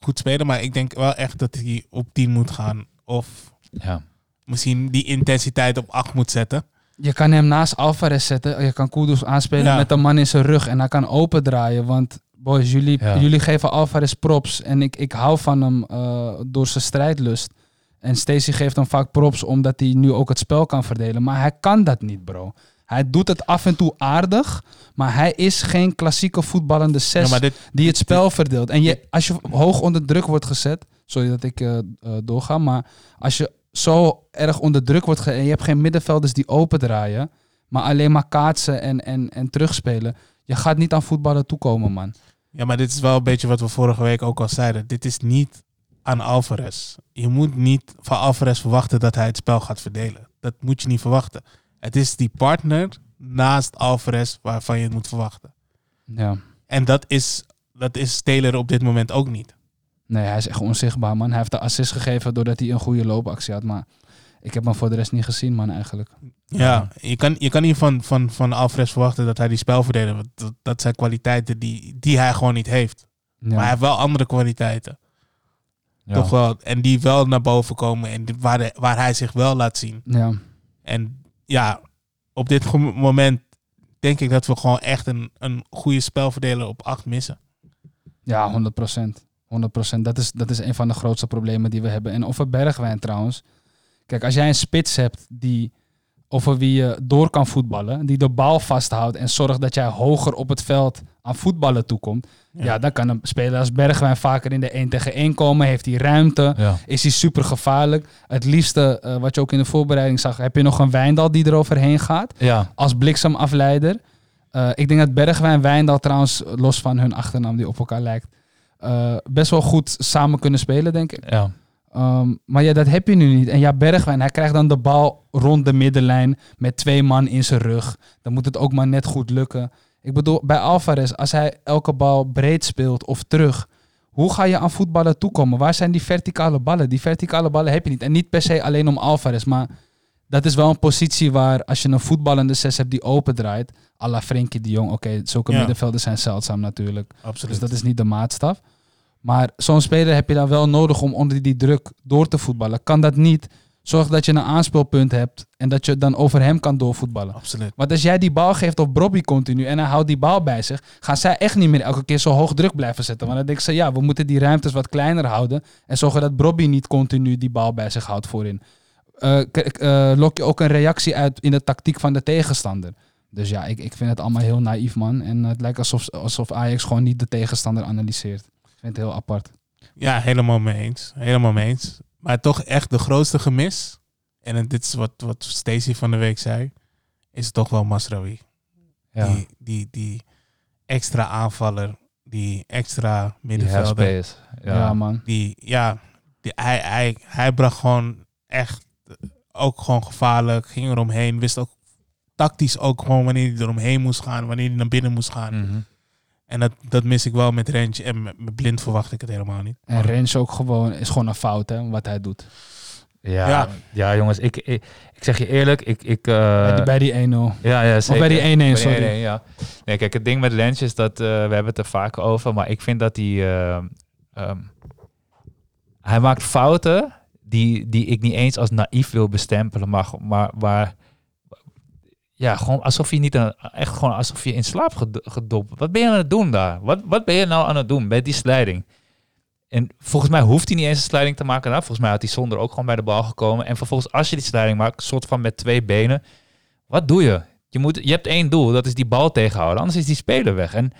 goed spelen, maar ik denk wel echt dat hij op 10 moet gaan. Of Ja. misschien die intensiteit op 8 moet zetten. Je kan hem naast Alvarez zetten. Je kan Kudus aanspelen Ja. met een man in zijn rug. En hij kan open draaien. Want boys, jullie, Ja. jullie geven Alvarez props. En ik, ik hou van hem eh, door zijn strijdlust. En Stacey geeft hem vaak props omdat hij nu ook het spel kan verdelen. Maar hij kan dat niet, bro. Hij doet het af en toe aardig. Maar hij is geen klassieke voetballende zes Ja, maar dit, die het spel verdeelt. En je, als je hoog onder druk wordt gezet, sorry dat ik eh, eh, doorga, maar als je zo erg onder druk wordt gezet en je hebt geen middenvelders die open draaien, maar alleen maar kaatsen en, en, en terugspelen, je gaat niet aan voetballen toekomen, man. Ja, maar dit is wel een beetje wat we vorige week ook al zeiden. Dit is niet aan Alvarez. Je moet niet van Alvarez verwachten dat hij het spel gaat verdelen. Dat moet je niet verwachten. Het is die partner naast Alvarez waarvan je het moet verwachten. Ja. En dat is, dat is Taylor op dit moment ook niet. Nee, hij is echt onzichtbaar, man. Hij heeft de assist gegeven doordat hij een goede loopactie had, maar ik heb hem voor de rest niet gezien, man, eigenlijk. Ja, je kan, je kan niet van, van, van Alvarez verwachten dat hij die spel verdedigt. Want dat, dat zijn kwaliteiten die, die hij gewoon niet heeft. Ja. Maar hij heeft wel andere kwaliteiten. Ja. Toch wel. En die wel naar boven komen. En waar, de, waar hij zich wel laat zien. ja. En ja, op dit moment denk ik dat we gewoon echt een, een goede spelverdeler op acht missen. Ja, 100 procent. 100 Dat is, dat is een van de grootste problemen die we hebben. En over Bergwijn trouwens. Kijk, als jij een spits hebt die over wie je door kan voetballen, die de bal vasthoudt en zorgt dat jij hoger op het veld aan voetballen toekomt, ja. dan kan een speler als Bergwijn vaker in de 1 tegen 1 komen, heeft hij ruimte, Ja. is hij super gevaarlijk. Het liefste, eh, wat je ook in de voorbereiding zag, heb je nog een Wijndal die eroverheen gaat Ja. als bliksemafleider. Eh, ik denk dat Bergwijn en Wijndal trouwens, los van hun achternaam die op elkaar lijkt, eh, best wel goed samen kunnen spelen, denk ik. Ja. Ehm, maar ja, dat heb je nu niet. En ja, Bergwijn, hij krijgt dan de bal rond de middenlijn met twee man in zijn rug. Dan moet het ook maar net goed lukken. Ik bedoel, bij Alvarez, als hij elke bal breed speelt of terug, hoe ga je aan voetballen toekomen? Waar zijn die verticale ballen? Die verticale ballen heb je niet. En niet per se alleen om Alvarez, maar dat is wel een positie waar als je een voetballende zes hebt die open draait, à la Frenkie de Jong, oké, zulke Ja. middenvelders zijn zeldzaam natuurlijk. Absoluut. Dus dat is niet de maatstaf. Maar zo'n speler heb je dan wel nodig om onder die druk door te voetballen. Kan dat niet, zorg dat je een aanspeelpunt hebt en dat je dan over hem kan doorvoetballen. Absoluut. Want als jij die bal geeft op Bobby continu en hij houdt die bal bij zich, gaan zij echt niet meer elke keer zo hoog druk blijven zetten. Want dan denken ze, ja, we moeten die ruimtes wat kleiner houden en zorgen dat Bobby niet continu die bal bij zich houdt voorin. Eh, eh, lok je ook een reactie uit in de tactiek van de tegenstander. Dus ja, ik, ik vind het allemaal heel naïef, man. En het lijkt alsof, alsof Ajax gewoon niet de tegenstander analyseert. Ik vind het heel apart. Ja, helemaal mee eens. Helemaal mee eens. Maar toch echt de grootste gemis. En dit is wat, wat Stacey van de week zei. Is toch wel Masraoui. Ja. Die, die, die extra aanvaller. Die extra Die middenvelder. headspace. Ja, Ja. man. Die, ja, die, hij, hij, hij bracht gewoon echt ook gewoon gevaarlijk. Ging eromheen. Wist ook tactisch ook gewoon wanneer hij eromheen moest gaan. Wanneer hij naar binnen moest gaan. Mhm. En dat, dat mis ik wel met Rentje. En met, Blind verwacht ik het helemaal niet. En Rens ook gewoon, is gewoon een fout, hè, wat hij doet. Ja, Ja. ja. jongens, ik, ik, ik zeg je eerlijk, ik... ik eh, bij die, bij die 1-0. ja, ja, zeker. bij die 1-1, Bij die sorry. 1-1, ja. Nee, kijk, het ding met Lens is dat, eh, we hebben het er vaak over, maar ik vind dat hij... eh, ehm, hij maakt fouten die, die ik niet eens als naïef wil bestempelen, maar, maar waar... ja, gewoon alsof je niet een, echt gewoon alsof je in slaap ged- gedopt. Wat ben je aan het doen daar? Wat, wat ben je nou aan het doen met die slijding? En volgens mij hoeft hij niet eens een slijding te maken. Nou, volgens mij had hij zonder ook gewoon bij de bal gekomen. En vervolgens, als je die slijding maakt, soort van met twee benen, wat doe je? Je, moet, je hebt één doel, dat is die bal tegenhouden. Anders is die speler weg. En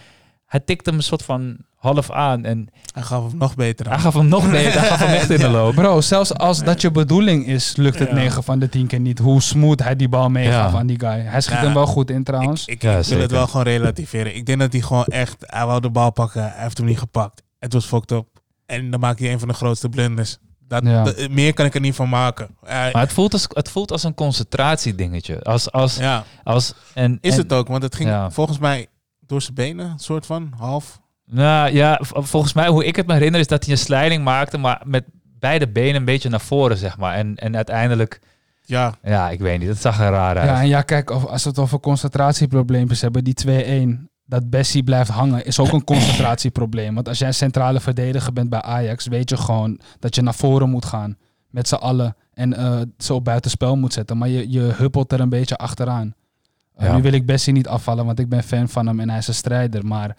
hij tikte hem een soort van half aan. En Hij gaf hem nog beter aan. hij gaf hem nog beter. Hij gaf hem echt in de loop. Bro, zelfs als dat je bedoeling is, lukt het Ja. 9 van de 10 keer niet. Hoe smooth hij die bal meegaf Ja. aan die guy. Hij schiet Ja. hem wel goed in trouwens. Ik, ik, Ja, ik wil het wel gewoon relativeren. Ik denk dat hij gewoon echt... Hij wou de bal pakken. Hij heeft hem niet gepakt. Het was fucked up. En dan maakt hij een van de grootste blunders. Dat, Ja. dat- meer kan ik er niet van maken. Maar het voelt als, het voelt als een concentratiedingetje. Als, als, ja, als, en, is en- het ook. Want het ging Ja. volgens mij door zijn benen. soort van, half. Nou ja, volgens mij, hoe ik het me herinner, is dat hij een slijding maakte, maar met beide benen een beetje naar voren, zeg maar. En, en uiteindelijk, Ja, ja, ik weet niet, het zag er raar uit. Ja, en ja, kijk, of- als we het over concentratieprobleempjes hebben, die 2-1, dat Bessie blijft hangen, is ook een concentratieprobleem. Want als jij een centrale verdediger bent bij Ajax, weet je gewoon dat je naar voren moet gaan met z'n allen en eh ze op buitenspel moet zetten. Maar je, je huppelt er een beetje achteraan. Ja. Nu wil ik Bessie niet afvallen, want ik ben fan van hem en hij is een strijder. Maar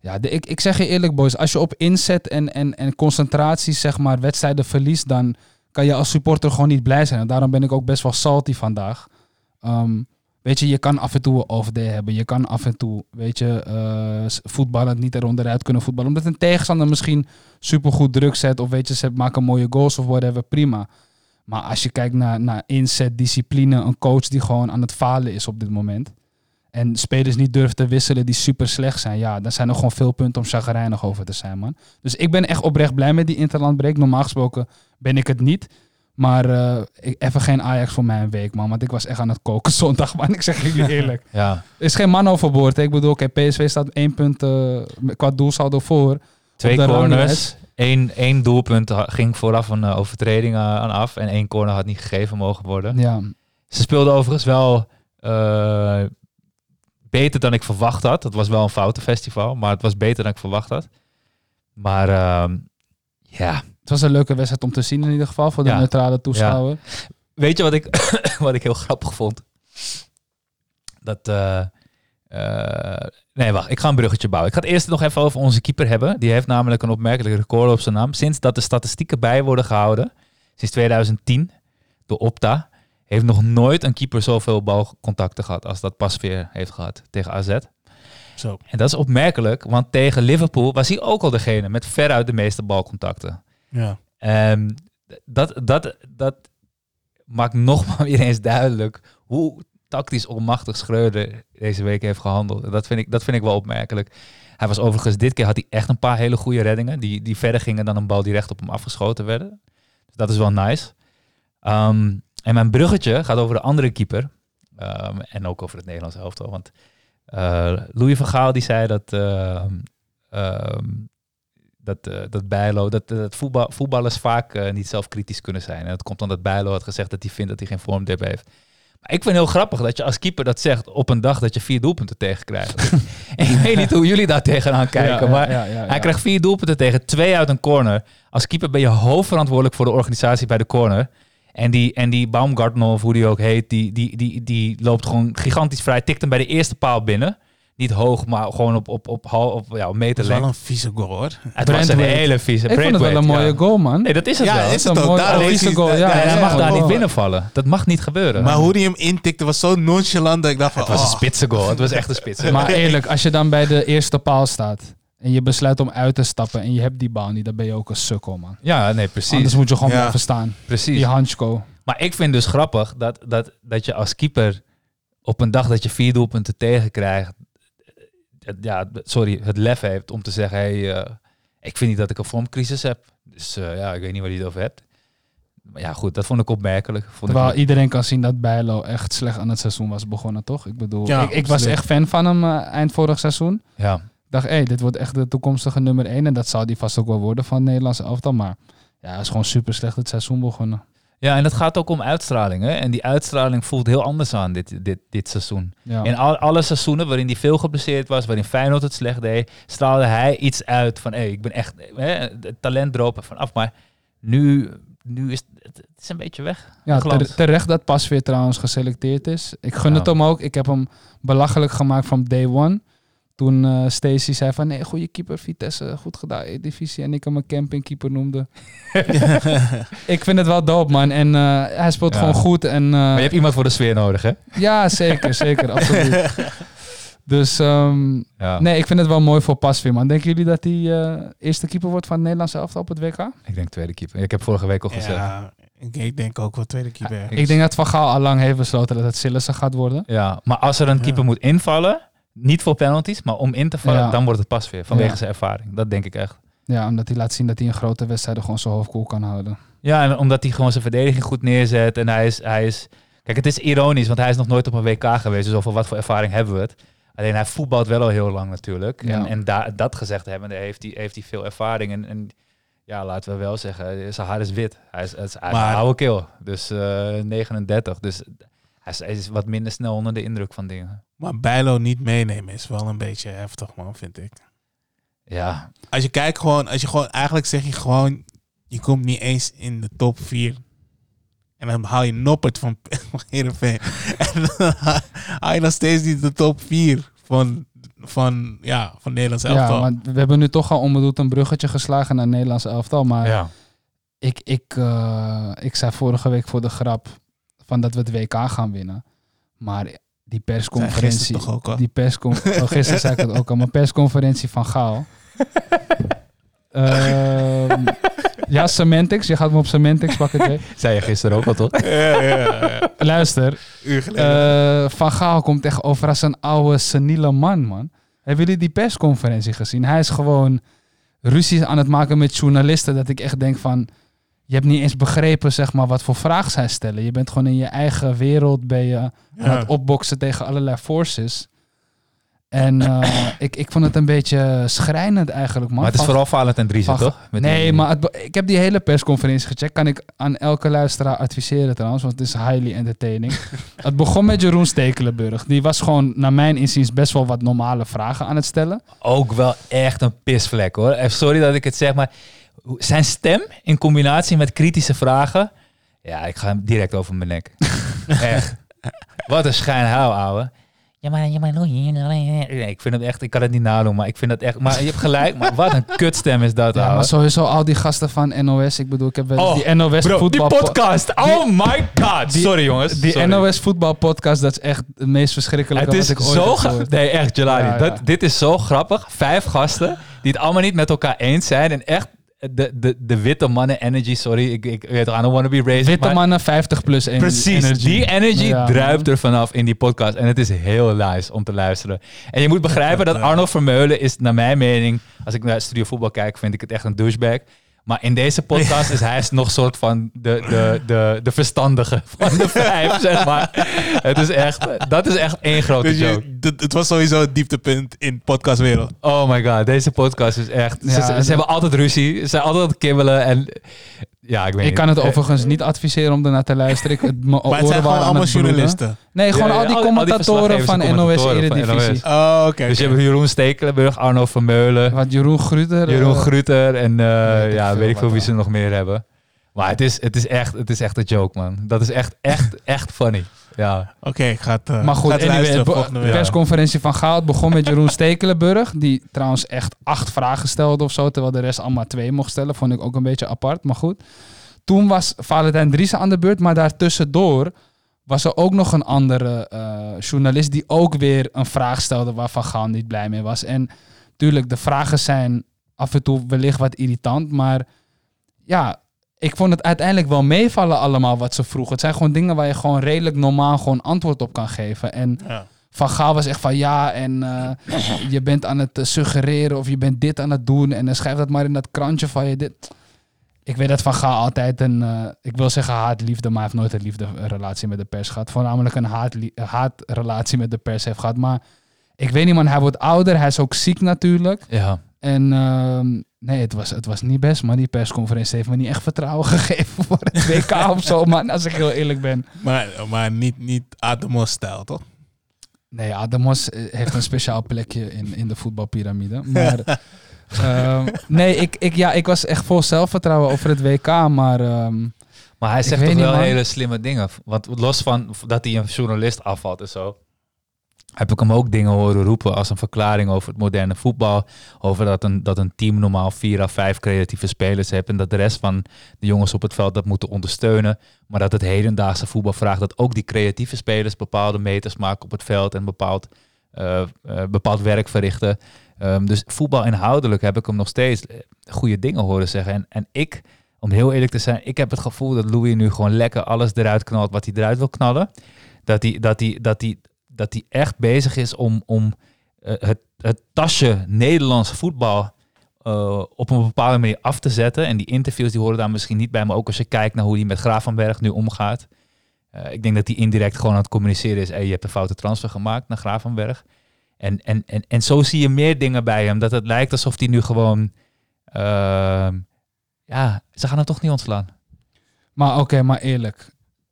ja, de, ik, ik zeg je eerlijk, boys, als je op inzet en, en, en concentratie, zeg maar, wedstrijden verliest, dan kan je als supporter gewoon niet blij zijn. En daarom ben ik ook best wel salty vandaag. Ehm, weet je, je kan af en toe een off-day hebben. Je kan af en toe, weet je, voetballen niet eronderuit kunnen voetballen. Omdat een tegenstander misschien supergoed druk zet. Of weet je, ze maken mooie goals of whatever, prima. Maar als je kijkt naar, naar inzet, discipline, een coach die gewoon aan het falen is op dit moment. En spelers niet durven te wisselen die super slecht zijn. Ja, dan zijn er gewoon veel punten om chagrijnig over te zijn, man. Dus ik ben echt oprecht blij met die interlandbreak. Normaal gesproken ben ik het niet. Maar eh, ik, even geen Ajax voor mij een week, man. Want ik was echt aan het koken zondag, man. Ik zeg jullie eerlijk. Ja, Er is geen man overboord. hè. Ik bedoel, oké, PSV staat één punt eh, qua doelsaldo voor. twee corners. Eén, één doelpunt ging vooraf een eh, overtreding eh, aan af. En één corner had niet gegeven mogen worden. Ja, Ze speelden overigens wel eh, beter dan ik verwacht had. Het was wel een foutenfestival, maar het was beter dan ik verwacht had. Maar ehm, ja, het was een leuke wedstrijd om te zien in ieder geval voor de Ja. neutrale toeschouwer. Weet je wat ik, wat ik heel grappig vond? Dat. Nee, wacht. Ik ga een bruggetje bouwen. Ik ga het eerst nog even over onze keeper hebben. Die heeft namelijk een opmerkelijk record op zijn naam. Sinds dat de statistieken bij worden gehouden, sinds 2010, door Opta, heeft nog nooit een keeper zoveel balcontacten gehad als dat Pasveer heeft gehad tegen AZ. zo. En dat is opmerkelijk, want tegen Liverpool was hij ook al degene met veruit de meeste balcontacten. Ja. Ehm, dat, dat, dat maakt nogmaals weer eens duidelijk hoe tactisch onmachtig Schreuder deze week heeft gehandeld. Dat vind ik, dat vind ik wel opmerkelijk. Hij was overigens, dit keer had hij echt een paar hele goede reddingen. Die, die verder gingen dan een bal die recht op hem afgeschoten werden. Dus dat is wel nice. Ehm, en mijn bruggetje gaat over de andere keeper. Ehm, en ook over het Nederlands elftal. Want eh, Louis van Gaal die zei dat... ehm, dat, eh dat Bijlo, dat, dat voetbal, voetballers vaak eh, niet zelfkritisch kunnen zijn. En dat komt omdat Bijlo had gezegd dat hij vindt dat hij geen vormdip heeft. Maar ik vind het heel grappig dat je als keeper dat zegt op een dag dat je vier doelpunten tegenkrijgt. en ik weet niet hoe jullie daar tegenaan kijken, Ja, maar ja, ja, ja, hij krijgt vier doelpunten tegen, twee uit een corner. Als keeper ben je hoofdverantwoordelijk voor de organisatie bij de corner. En die, en die Baumgartner, of hoe die ook heet, die, die, die, die loopt gewoon gigantisch vrij. Tikt hem bij de eerste paal binnen. Niet hoog, maar gewoon op, op, op, hal- op ja, op Dat meter is wel een vieze goal hoor. Het was een hele vieze. Ik vond het wel een mooie ja. goal, man. Nee, dat is het Ja, wel. is een het ook. is goal, ja, ja, Ja, ja, hij ja, mag daar niet binnenvallen. Dat mag niet gebeuren. Maar hoe hij hem intikte was zo nonchalant dat ik dacht van... het was een oh, spitse goal. Het was echt een spitse goal. Maar eerlijk, als je dan bij de eerste paal staat en je besluit om uit te stappen en je hebt die bal niet, dan ben je ook een sukkel, man. Ja, nee, precies. Anders moet je gewoon Ja. blijven staan. precies. Die handsko. Maar ik vind dus grappig dat, dat, dat je als keeper op een dag dat je vier doelpunten tegenkrijgt, ja, sorry, het lef heeft om te zeggen, hey, eh, ik vind niet dat ik een vormcrisis heb. Dus eh, ja, ik weet niet waar je het over hebt. Maar ja, goed, dat vond ik opmerkelijk. Vond Terwijl ik, iedereen kan zien dat Bijlo echt slecht aan het seizoen was begonnen, toch? Ik bedoel, Ja, ik, ik was echt fan van hem eh, eind vorig seizoen. ja. Ik dacht, hé, hey, dit wordt echt de toekomstige nummer 1. En dat zal die vast ook wel worden van het Nederlandse elftal. Maar ja, hij is gewoon super slecht het seizoen begonnen. Ja, en het gaat ook om uitstraling. Hè? En die uitstraling voelt heel anders aan dit, dit, dit seizoen. Ja. In al, alle seizoenen waarin hij veel geblesseerd was, waarin Feyenoord het slecht deed, straalde hij iets uit van, hé, ik ben echt, hè, het talent droop er vanaf. Maar nu, nu is het, is een beetje weg. Ja, ter- terecht dat Pasveer trouwens geselecteerd is. Ik gun Ja. het hem ook. Ik heb hem belachelijk gemaakt van day one. Toen Stacey zei van nee, goede keeper, Vitesse, goed gedaan, divisie. En ik hem een campingkeeper noemde. ik vind het wel dope, man. En eh, hij speelt Ja. gewoon goed. En, eh, Maar je hebt iemand voor de sfeer nodig, hè? Ja, zeker, zeker, absoluut. Dus ehm, Ja. nee, ik vind het wel mooi voor Pasveer, man. Denken jullie dat hij eh, eerste keeper wordt van het Nederlandse elftal op het WK? Ik denk tweede keeper. Ik heb vorige week al gezegd. Ja. Ja, ik, denk ook wel tweede keeper. Ik- Ik denk dat Van Gaal al lang heeft besloten dat het Sillissen gaat worden. maar als er een Ja. keeper moet invallen, niet voor penalties, maar om in te vallen, Ja. dan wordt het pas weer. Vanwege Ja. zijn ervaring. Dat denk ik echt. Ja, omdat hij laat zien dat hij in grote wedstrijden gewoon zijn hoofd koel kan houden. Ja, en omdat hij gewoon zijn verdediging goed neerzet. En hij is, hij is... Kijk, het is ironisch, want hij is nog nooit op een WK geweest. Dus over wat voor ervaring hebben we het? Alleen hij voetbalt wel al heel lang natuurlijk. Ja. En, en da- dat gezegd hebbende heeft hij, heeft hij veel ervaring. En, en ja, laten we wel zeggen, zijn haar is wit. Hij is, hij is, hij is Maar- een oude kill. Dus eh 39. Dus hij is, hij is wat minder snel onder de indruk van dingen. Maar Bijlo niet meenemen is wel een beetje heftig, man, vind ik. Ja, Als je kijkt gewoon, als je gewoon, eigenlijk zeg je gewoon, je komt niet eens in de top 4. En dan haal je Noppert van Heerenveen. En dan haal je nog steeds niet de top 4 van, van, ja, van Nederlands Ja, elftal. maar we hebben nu toch al onbedoeld een bruggetje geslagen naar het Nederlandse elftal. Maar ja. ik, ik, eh, ik zei vorige week voor de grap van dat we het WK gaan winnen. Maar die persconferentie... gisteren toch ook al? Die persconferentie... Oh, gisteren zei ik het ook al. Maar persconferentie van Gaal. Ehm, ja, semantics. Je gaat me op semantics pakken. Zei je gisteren ook al, toch? ja, ja, ja. Luister. Uur geleden. eh, van Gaal komt echt over als een oude seniele man, man. Hebben jullie die persconferentie gezien? Hij is gewoon ruzie aan het maken met journalisten. Dat ik echt denk van... Je hebt niet eens begrepen, zeg maar, wat voor vraag zij stellen. Je bent gewoon in je eigen wereld ben je aan Ja. het opboksen tegen allerlei forces. En eh, ik, ik vond het een beetje schrijnend eigenlijk, man. Maar het is vooral Valent en van- toch? Met nee, die- maar het ik heb die hele persconferentie gecheckt. Kan ik aan elke luisteraar adviseren trouwens, want het is highly entertaining. het begon met Jeroen Stekelenburg. Die was gewoon, naar mijn inziens, best wel wat normale vragen aan het stellen. ook wel echt een pisvlek hoor. Eh, Sorry dat ik het zeg, maar zijn stem in combinatie met kritische vragen. Ja, ik ga hem direct over mijn nek. echt. Wat een schijnhuil, ouwe. Ja, maar, ja, maar nee, ik vind het echt, ik kan het niet nadoen, maar ik vind het echt, maar je hebt gelijk, maar wat een kutstem is dat, Ja, ouwe. maar sowieso al die gasten van NOS. Ik bedoel, ik heb wel Oh, die NOS Bro, voetbal... die podcast, oh my god. die- Sorry jongens. Die sorry. NOS voetbalpodcast, dat is echt het meest verschrikkelijke Het is wat ik ooit zo heb gra- gehoord. Nee, echt, Jelani. Ja, ja. Dat, dit is zo grappig. Vijf gasten die het allemaal niet met elkaar eens zijn. En echt de, de, de witte mannen energy, sorry. Ik, ik weet I don't want to be racist. Witte maar mannen 50 plus en Precies, energy. die energy Ja, druipt er vanaf in die podcast. En het is heel nice om te luisteren. En je moet begrijpen dat Arno Vermeulen is, naar mijn mening... Als ik naar Studio Voetbal kijk, vind ik het echt een douchebag. Maar in deze podcast is hij nog soort van de, de, de, de verstandige van de vijf, zeg maar. Het is echt, dat is echt één grote Dus joke. je, het was sowieso het dieptepunt in de podcastwereld. Oh my god, deze podcast is echt... ze- Ja, ze, hebben altijd ruzie. Ze zijn altijd aan het kibbelen. En ja, ik weet Ik kan het Eh, overigens niet adviseren om ernaar te luisteren. Ik, het, mijn Maar het zijn gewoon allemaal journalisten. Nee, gewoon Ja, al die commentatoren van NOS van Eredivisie. Oh, oké. Dus je hebt Jeroen Stekelenburg, Arno Vermeulen, Wat Jeroen Gruter. Jeroen eh, Gruter en eh, weet ik ja, veel weet ik veel wie ze nog meer hebben. Maar het is, het is, echt, het is echt een joke, man. Dat is echt, echt, echt funny. Ja. Oké, ik ga het, eh, Maar goed, het anyway, de persconferentie van Gaal begon met Jeroen Stekelenburg. Die trouwens echt acht vragen stelde of zo. Terwijl de rest allemaal twee mocht stellen. Vond ik ook een beetje apart, maar goed. Toen was Valentijn Driessen aan de beurt. Maar daartussendoor was er ook nog een andere eh, journalist... die ook weer een vraag stelde waar Van Gaal niet blij mee was. En tuurlijk, de vragen zijn af en toe wellicht wat irritant. Maar ja, ik vond het uiteindelijk wel meevallen allemaal wat ze vroegen. Het zijn gewoon dingen waar je gewoon redelijk normaal gewoon antwoord op kan geven. En Ja. Van Gaal was echt van ja en eh, je bent aan het eh, suggereren of je bent dit aan het doen. En dan schrijf dat maar in dat krantje van je dit. Ik weet dat Van Gaal altijd een, eh, ik wil zeggen haat-liefde, maar hij heeft nooit een liefde-relatie met de pers gehad. Voornamelijk een haat- haatrelatie met de pers heeft gehad. Maar ik weet niet man, hij wordt ouder, hij is ook ziek natuurlijk. ja. En ehm, nee, het was, het was niet best, maar die persconferentie heeft me niet echt vertrouwen gegeven voor het WK of zo, man. Als ik heel eerlijk ben. Maar, maar niet, niet Ademos-stijl, toch? Nee, Ademos eh, heeft een speciaal plekje in, in de voetbalpyramide. Maar Ehm, nee, ik, ik, ja, ik was echt vol zelfvertrouwen over het WK, maar... ehm, Maar hij zegt toch wel man. hele slimme dingen. Want los van dat hij een journalist afvalt en zo. Heb ik hem ook dingen horen roepen als een verklaring over het moderne voetbal. Over dat een, dat een team normaal vier à vijf creatieve spelers heeft. En dat de rest van de jongens op het veld dat moeten ondersteunen. Maar dat het hedendaagse voetbal vraagt dat ook die creatieve spelers bepaalde meters maken op het veld. En bepaald, eh, eh, bepaald werk verrichten. Ehm, dus voetbal inhoudelijk heb ik hem nog steeds eh, goede dingen horen zeggen. En, en ik, om heel eerlijk te zijn, ik heb het gevoel dat Louis nu gewoon lekker alles eruit knalt wat hij eruit wil knallen. Dat hij, dat hij, dat hij, dat hij echt bezig is om, om eh, het, het tasje Nederlands voetbal eh, op een bepaalde manier af te zetten. En die interviews die horen daar misschien niet bij, maar ook als je kijkt naar hoe hij met Gravenberg nu omgaat. Eh, ik denk dat hij indirect gewoon aan het communiceren is. Hey, je hebt een foute transfer gemaakt naar Gravenberg. En, en, en, en zo zie je meer dingen bij hem. Dat het lijkt alsof hij nu gewoon... ja, ze gaan hem toch niet ontslaan. Maar oké, maar eerlijk.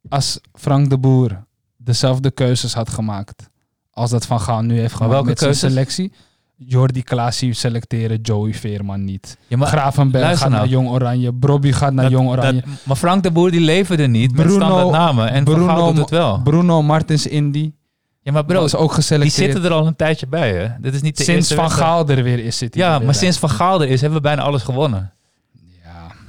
Als Frank de Boer dezelfde keuzes had gemaakt als dat Van Gaal nu heeft gemaakt welke met zijn keuzes? selectie. Jordi Klaasie selecteren, Joey Veerman niet. Ja, maar, Gravenberg gaat nou. naar Jong Oranje, Brobby gaat naar Dat- Jong dat- Oranje. maar Frank de Boer die leverde niet met Bruno- standaard namen. En Van Gaal doet het wel. Bruno Martins Indy Ja, maar bro, is ook die geselecteerd. zitten er al een tijdje bij, hè? Dit is niet de sinds Van. Gaal er weer is, zit hij Ja, maar sinds Van Gaal er is, hebben we bijna alles gewonnen.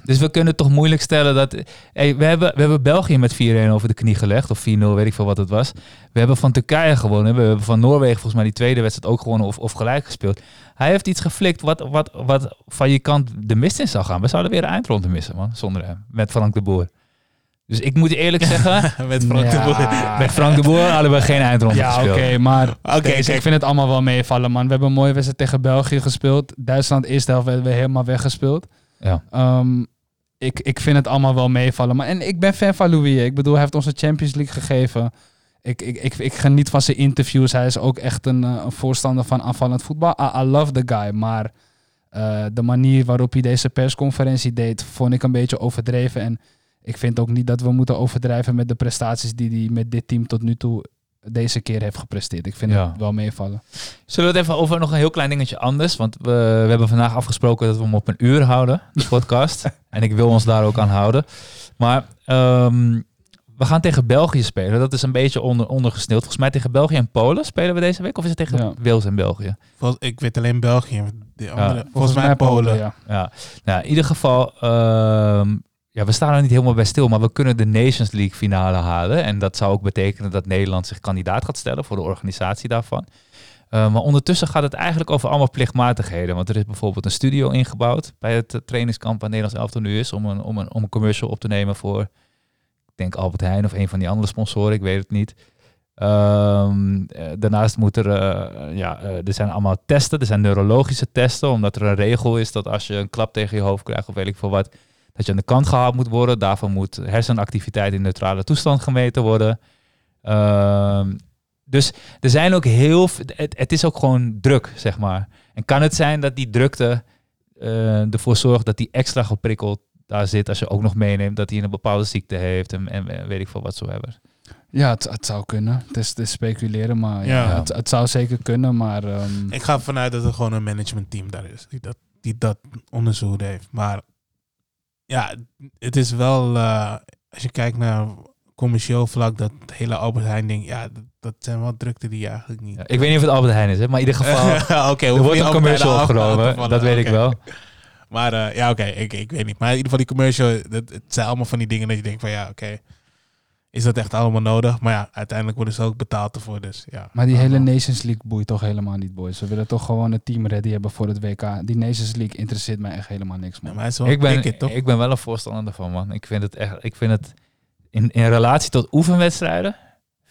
Ja. Dus we kunnen toch moeilijk stellen dat... Hey, we, hebben, we hebben België met 4-1 over de knie gelegd. Of 4-0, weet ik veel wat het was. We hebben van Turkije gewonnen. We hebben van Noorwegen volgens mij die tweede wedstrijd ook gewonnen of, of gelijk gespeeld. Hij heeft iets geflikt wat, wat, wat van je kant de mist in zou gaan. We zouden weer een eindronde missen, man. Zonder hem. Met Frank de Boer. Dus ik moet eerlijk zeggen... Met Frank de Ja. Boer. met Frank de Boer hadden we geen eindronde Ja, oké, gespeeld. maar Oké, Kees, kijk. ik vind het allemaal wel meevallen, man. We hebben een mooie wedstrijd tegen België gespeeld. Duitsland, eerste helft, werden we helemaal weggespeeld. Ja. Ehm, ik, ik vind het allemaal wel meevallen. Maar, en ik ben fan van Louis. Ik bedoel, hij heeft ons Champions League gegeven. Ik, ik, ik, ik geniet van zijn interviews. Hij is ook echt een, eh, een voorstander van aanvallend voetbal. I, I love the guy. Maar eh, de manier waarop hij deze persconferentie deed, vond ik een beetje overdreven. En ik vind ook niet dat we moeten overdrijven met de prestaties die hij met dit team tot nu toe deze keer heeft gepresteerd. Ik vind Ja. het wel meevallen. Zullen we het even over nog een heel klein dingetje anders? Want we, we hebben vandaag afgesproken dat we hem op een uur houden, de podcast. en ik wil ons daar ook aan houden. Maar ehm, we gaan tegen België spelen. Dat is een beetje onder, ondergesneeuwd. Volgens mij tegen België en Polen spelen we deze week. Of is het tegen Ja. Wales en België? Vol- ik weet alleen België. De andere, volgens, Volgens mij Polen. ja. Ja, nou, in ieder geval, ehm, ja, we staan er niet helemaal bij stil, maar we kunnen de Nations League finale halen. En dat zou ook betekenen dat Nederland zich kandidaat gaat stellen voor de organisatie daarvan. Eh, maar ondertussen gaat het eigenlijk over allemaal plichtmatigheden. Want er is bijvoorbeeld een studio ingebouwd bij het trainingskamp waar Nederlands elftal nu is. Om een, om, een, om een commercial op te nemen voor, ik denk Albert Heijn of een van die andere sponsoren, ik weet het niet. Ehm, eh, daarnaast moet er, eh, ja, er zijn allemaal testen, er zijn neurologische testen, omdat er een regel is dat als je een klap tegen je hoofd krijgt of weet ik veel wat, dat je aan de kant gehaald moet worden. Daarvoor moet hersenactiviteit in neutrale toestand gemeten worden. Ehm, dus er zijn ook heel, het, het is ook gewoon druk, zeg maar. En kan het zijn dat die drukte eh, ervoor zorgt dat die extra geprikkeld daar zit, als je ook nog meeneemt dat hij een bepaalde ziekte heeft en, en weet ik veel wat zo hebben. Ja, het, het zou kunnen. Het is, het is speculeren, maar ja, Ja. Het, het zou zeker kunnen. Maar ehm, Ik ga ervan uit dat er gewoon een managementteam daar is. Die dat, die dat onderzocht heeft. Maar ja, het is wel... eh, als je kijkt naar commercieel vlak, dat hele Albert Heijn ding... Ja, dat, dat zijn wel drukte die je eigenlijk niet... Ja, ik weet niet of het Albert Heijn is, hè, maar in ieder geval, Oké, er wordt een commercial opgenomen, dat weet ik wel. Maar eh, ja, oké, ik, ik weet niet. Maar in ieder geval die commercial, dat, het zijn allemaal van die dingen dat je denkt van ja, oké. Is dat echt allemaal nodig? Maar ja, uiteindelijk worden ze ook betaald ervoor, dus ja. Maar die hele. Nations League boeit toch helemaal niet, boys. We willen toch gewoon een team ready hebben voor het WK. Die Nations League interesseert mij echt helemaal niks, Ja, man. maar Ik ben, ticket, ik ben wel een voorstander daarvan, man. Ik vind het echt, ik vind het in, in relatie tot oefenwedstrijden,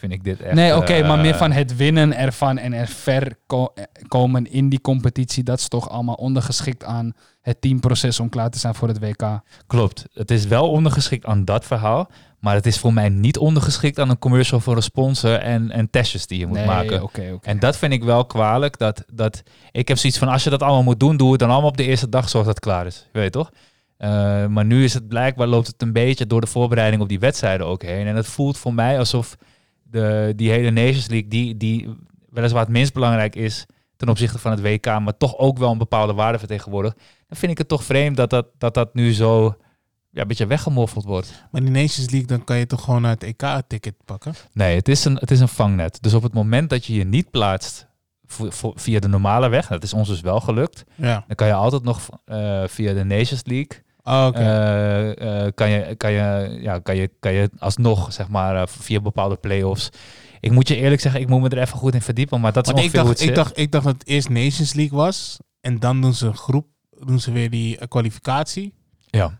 vind ik dit echt. nee, oké, eh, maar meer van het winnen ervan en er ver ko- eh, komen in die competitie. Dat is toch allemaal ondergeschikt aan het teamproces om klaar te zijn voor het WK. Klopt. Het is wel ondergeschikt aan dat verhaal, maar het is voor mij niet ondergeschikt aan een commercial voor een sponsor en, en testjes die je moet nee, maken. oké, oké. En dat vind ik wel kwalijk. Dat, dat, ik heb zoiets van, als je dat allemaal moet doen, doe het dan allemaal op de eerste dag, zoals dat klaar is. Je weet toch? Eh, maar nu is het blijkbaar, loopt het een beetje door de voorbereiding op die wedstrijden ook heen. En het voelt voor mij alsof de, die hele Nations League, die, die weliswaar het minst belangrijk is ten opzichte van het WK, maar toch ook wel een bepaalde waarde vertegenwoordigt, dan vind ik het toch vreemd dat dat, dat, dat nu zo ja, een beetje weggemoffeld wordt. Maar die Nations League, dan kan je toch gewoon uit EK een ticket pakken? Nee, het is, een, het is een vangnet. Dus op het moment dat je je niet plaatst voor, voor- via de normale weg, dat is ons dus wel gelukt, Ja. dan kan je altijd nog eh, via de Nations League Oh, oké. Eh, eh, kan, je, kan, je, ja, kan, je, kan je alsnog, zeg maar, eh, via bepaalde play-offs. Ik moet je eerlijk zeggen, ik moet me er even goed in verdiepen, maar dat is Want ik dacht, ik, dacht, ik dacht dat het eerst Nations League was. En dan doen ze een groep, doen ze weer die kwalificatie. Ja.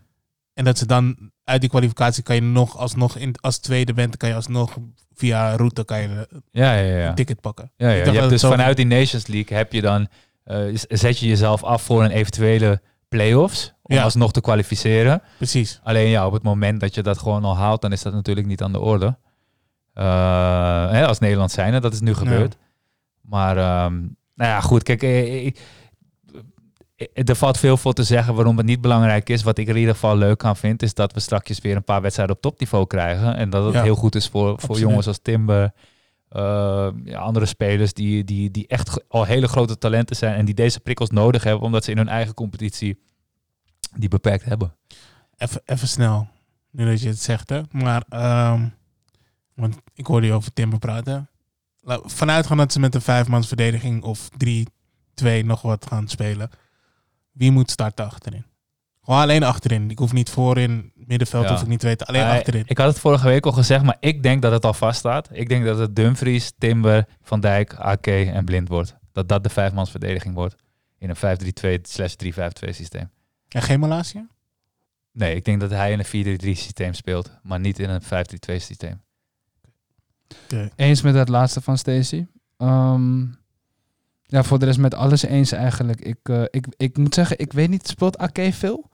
En dat ze dan uit die kwalificatie kan je nog alsnog in, als tweede bent, kan je alsnog via route kan je Ja, ja, ja. een ticket pakken. ja, ja. Je hebt dus vanuit die Nations League heb je dan, zet je jezelf af voor een eventuele play-offs, om Ja. alsnog te kwalificeren. Precies. Alleen ja, op het moment dat je dat gewoon al haalt, dan is dat natuurlijk niet aan de orde. Eh, hè, als Nederland zijnde, dat is nu gebeurd. Maar ehm, nou ja, goed, kijk, eh, ik- eh, er valt veel voor te zeggen waarom het niet belangrijk is. Wat ik er in ieder geval leuk aan vind, is dat we straks weer een paar wedstrijden op topniveau krijgen. En dat het Ja. heel goed is voor, voor Absoluut. jongens als Timber, ja, andere spelers die, die, die echt al hele grote talenten zijn en die deze prikkels nodig hebben, omdat ze in hun eigen competitie die beperkt hebben. Even, even snel, nu dat je het zegt. Hè. Maar, ehm, want ik hoorde je over Timber praten. Vanuit gaan dat ze met een vijfmans verdediging of 3-2 nog wat gaan spelen. Wie moet starten achterin? Gewoon alleen achterin. Ik hoef niet voorin, middenveld Ja. hoef ik niet te weten. Alleen achterin. Ik had het vorige week al gezegd, maar ik denk dat het al vaststaat. Ik denk dat het Dumfries, Timber, Van Dijk, AK en Blind wordt. Dat dat de vijfmansverdediging wordt in een 5-3-2 slash 3-5-2 systeem. En geen Malasia? Nee, ik denk dat hij in een 4-3-3 systeem speelt, maar niet in een 5-3-2 systeem. Eens met dat laatste van Stacey. Ehm, ja, voor de rest met alles eens eigenlijk. Ik, eh, ik, ik moet zeggen, ik weet niet, speelt Ake veel?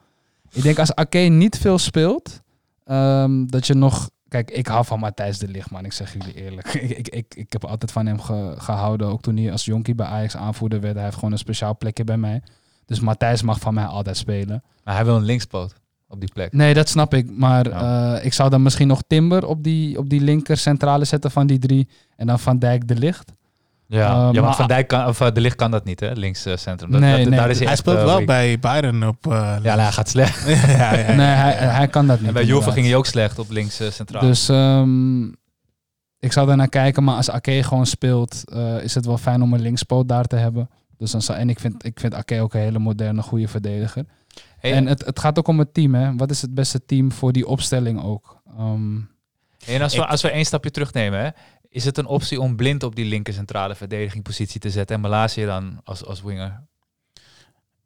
Ik denk als Ake niet veel speelt, ehm, dat je nog... Kijk, ik hou van Matthijs de Ligt, man. Ik zeg jullie eerlijk. ik, ik, ik, ik heb altijd van hem ge- gehouden. Ook toen hij als jonkie bij Ajax aanvoerder werd. Hij heeft gewoon een speciaal plekje bij mij. Dus Matthijs mag van mij altijd spelen. Maar hij wil een linkspoot op die plek. Nee, dat snap ik. Maar Ja. eh, ik zou dan misschien nog Timber op die, op die linker centrale zetten van die drie. En dan Van Dijk de Licht. Ja, Eh, ja maar- Van Dijk kan, of eh, De Licht kan dat niet, hè? Links centrum. Dat, Nee, dat- nee. daar is hij, Hij speelt wel bij Bayern op... eh, Ja, nou, hij gaat slecht. ja, ja, ja. Nee, hij, hij kan dat niet. En bij Juve ging hij ook slecht op links centraal. Dus ehm, ik zou daar naar kijken. Maar als Ake gewoon speelt, eh, is het wel fijn om een linkspoot daar te hebben. Dus dan zou, en ik vind, ik vind Ake ook een hele moderne, goede verdediger. Hey, En het, het gaat ook om het team. Hè. Wat is het beste team voor die opstelling ook? Ehm, En als we, Ik- als we één stapje terugnemen, hè, is het een optie om blind op die linker centrale verdedigingpositie te zetten en Malasia dan als, als winger?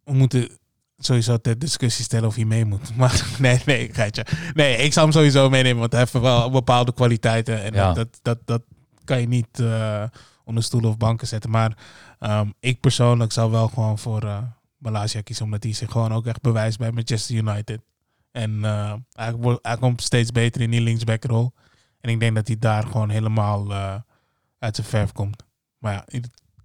we moeten sowieso ter discussie stellen of hij mee moet. Maar nee, nee, geitje. Nee, ik zou hem sowieso meenemen, want hij heeft wel bepaalde kwaliteiten. En Ja. dat, dat, dat kan je niet eh, onder stoelen of banken zetten. Maar ehm, ik persoonlijk zou wel gewoon voor eh Malasia kiezen, omdat hij zich gewoon ook echt bewijst bij Manchester United. En eh, hij, wordt, hij komt steeds beter in die linksbackrol. En ik denk dat hij daar gewoon helemaal eh, uit zijn verf komt. Maar ja,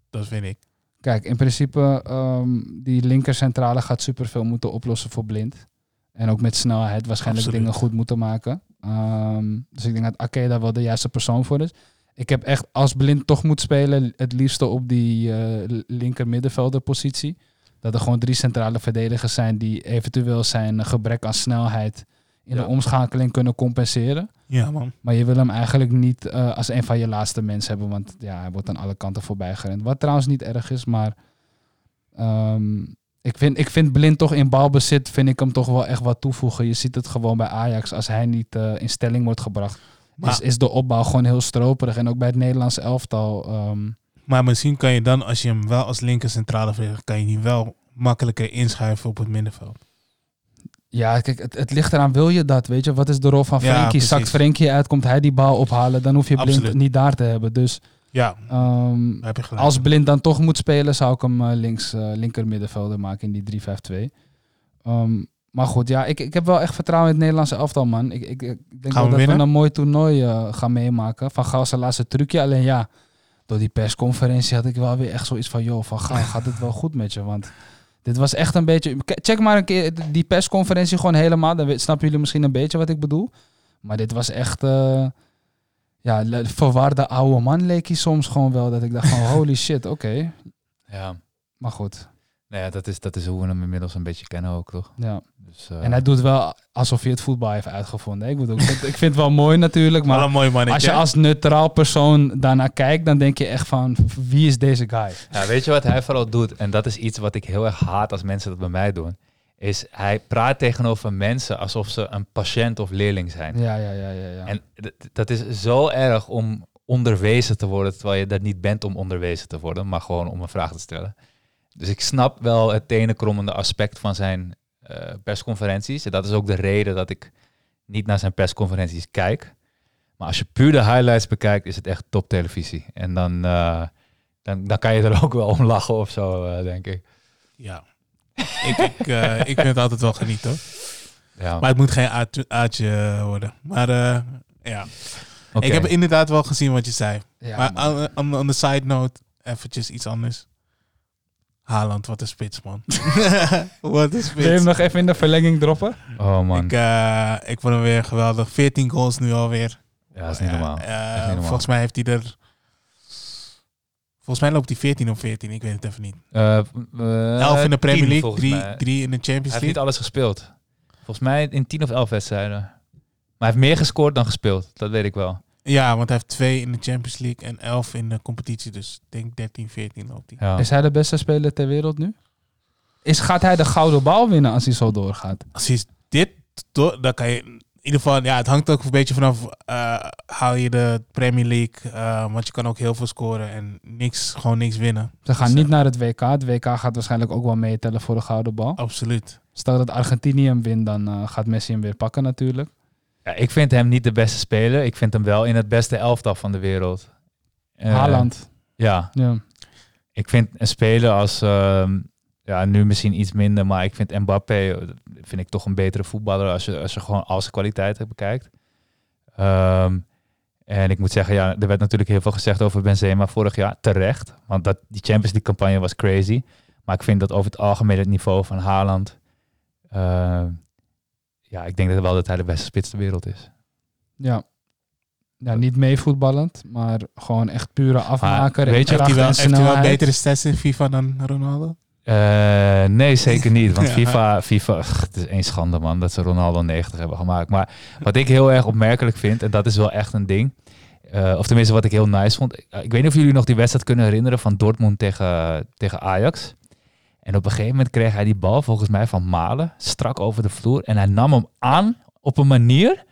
dat vind ik. Kijk, in principe, ehm, die linker centrale gaat superveel moeten oplossen voor blind. En ook met snelheid waarschijnlijk Absoluut. dingen goed moeten maken. Ehm, dus ik denk dat Ake daar wel de juiste persoon voor is. Ik heb echt, als blind toch moet spelen, het liefste op die eh, linker. Dat er gewoon drie centrale verdedigers zijn die eventueel zijn gebrek aan snelheid in Ja. de omschakeling kunnen compenseren. Ja, man. Maar je wil hem eigenlijk niet eh, als een van je laatste mensen hebben. Want ja, hij wordt aan alle kanten voorbij gerend. Wat trouwens niet erg is, maar ehm, ik, vind, ik vind Blind toch in balbezit, vind ik hem toch wel echt wat toevoegen. Je ziet het gewoon bij Ajax. Als hij niet eh, in stelling wordt gebracht, Maar- is, is de opbouw gewoon heel stroperig. En ook bij het Nederlandse elftal. ehm, Maar misschien kan je dan, als je hem wel als linker centrale verdediger, kan je die wel makkelijker inschuiven op het middenveld. ja, kijk, het, het ligt eraan, wil je dat? Weet je, wat is de rol van Ja, Frenkie? precies. Zakt Frenkie uit, komt hij die bal ophalen, dan hoef je Blind Absoluut. niet daar te hebben. Dus Ja, daar heb je gelijk. Als Blind dan toch moet spelen, zou ik hem eh, links, eh, linker middenvelder maken in die 3-5-2. Ehm, maar goed, ja, ik, ik heb wel echt vertrouwen in het Nederlandse elftal, man. Ik, ik, ik denk wel we dat winnen? we een mooi toernooi eh, gaan meemaken. Van Gaal zijn laatste trucje. Alleen ja, door die persconferentie had ik wel weer echt zoiets van... joh, Van Gaal, gaat het wel goed met je? Want dit was echt een beetje... Check maar een keer die persconferentie gewoon helemaal. Dan snappen jullie misschien een beetje wat ik bedoel. Maar dit was echt... eh, ja, verwarde oude man leek hij soms gewoon wel. Dat ik dacht van holy shit, oké. Ja. Maar goed, Nou ja, dat is, dat is hoe we hem inmiddels een beetje kennen ook, toch? ja. Dus, eh, En hij doet wel alsof hij het voetbal heeft uitgevonden. Ik, bedoel, ik, vind, ik vind het wel mooi natuurlijk, maar een mooi mannetje. als je als neutraal persoon daarnaar kijkt, dan denk je echt van, wie is deze guy? Ja, weet je wat hij vooral doet? En dat is iets wat ik heel erg haat als mensen dat bij mij doen. Is hij praat tegenover mensen alsof ze een patiënt of leerling zijn. Ja, ja, ja, ja. ja. En dat is zo erg om onderwezen te worden, terwijl je dat niet bent om onderwezen te worden, maar gewoon om een vraag te stellen. Dus ik snap wel het tenenkrommende aspect van zijn eh, persconferenties. En dat is ook de reden dat ik niet naar zijn persconferenties kijk. Maar als je puur de highlights bekijkt, is het echt top televisie. En dan, eh, dan, dan kan je er ook wel om lachen of zo, eh, denk ik. Ja. ik, ik, ik vind het altijd wel genieten hoor. Ja. Maar het moet geen aatje worden. Maar ja, Oké. ik heb inderdaad wel gezien wat je zei. Ja, maar aan de side note, eventjes iets anders. Haaland, wat een spits man. wat een Wil je hem spits. nog even in de verlenging droppen? Oh man, Ik, eh, ik vond hem weer geweldig. 14 goals nu alweer. ja, dat is niet normaal. Eh, Dat is niet normaal. volgens mij heeft hij er... Volgens mij loopt hij 14 of 14, ik weet het even niet. Eh, eh, 11 in de Premier 10 League, volgens 3 mij. drie in de Hij Champions heeft niet League. alles gespeeld. Volgens mij in 10 of 11 wedstrijden. Maar hij heeft meer gescoord dan gespeeld. Dat weet ik wel. Ja, want hij heeft 2 in de Champions League en 11 in de competitie. Dus ik denk 13, 14 loopt hij. Ja. Is hij de beste speler ter wereld nu? Is, gaat hij de gouden bal winnen als hij zo doorgaat? Als hij dit door, dan kan je in ieder geval, ja, het hangt ook een beetje vanaf, eh haal je de Premier League, eh, want je kan ook heel veel scoren en niks, gewoon niks winnen. Ze gaan Dus, niet eh, naar het WK. Het WK gaat waarschijnlijk ook wel meetellen voor de gouden bal. Absoluut. Stel dat Argentinië hem wint, dan eh, gaat Messi hem weer pakken natuurlijk. Ja, ik vind hem niet de beste speler. Ik vind hem wel in het beste elftal van de wereld. Eh, Haaland. Ja, Ja. ik vind een speler als... ehm, ja, nu misschien iets minder, maar ik vind Mbappé eh, vind ik toch een betere voetballer als je, als je gewoon al zijn kwaliteiten bekijkt. Ehm, en ik moet zeggen, ja, er werd natuurlijk heel veel gezegd over Benzema vorig jaar. Terecht, want dat, die Champions League campagne was crazy. Maar ik vind dat over het algemeen het niveau van Haaland... eh, ja, ik denk dat wel dat hij de beste spits ter wereld is. Ja. Ja, niet meevoetballend, maar gewoon echt pure afmaker. weet je, Heeft hij wel, en heeft hij wel betere stats in FIFA dan Ronaldo? Eh, nee, zeker niet. Want Ja. FIFA, FIFA ugh, het is één schande man dat ze Ronaldo 90 hebben gemaakt. Maar wat ik heel erg opmerkelijk vind, en dat is wel echt een ding. eh, of tenminste wat ik heel nice vond. Ik, ik weet niet of jullie nog die wedstrijd kunnen herinneren van Dortmund tegen, tegen Ajax. En op een gegeven moment kreeg hij die bal volgens mij van Malen strak over de vloer. En hij nam hem aan op een manier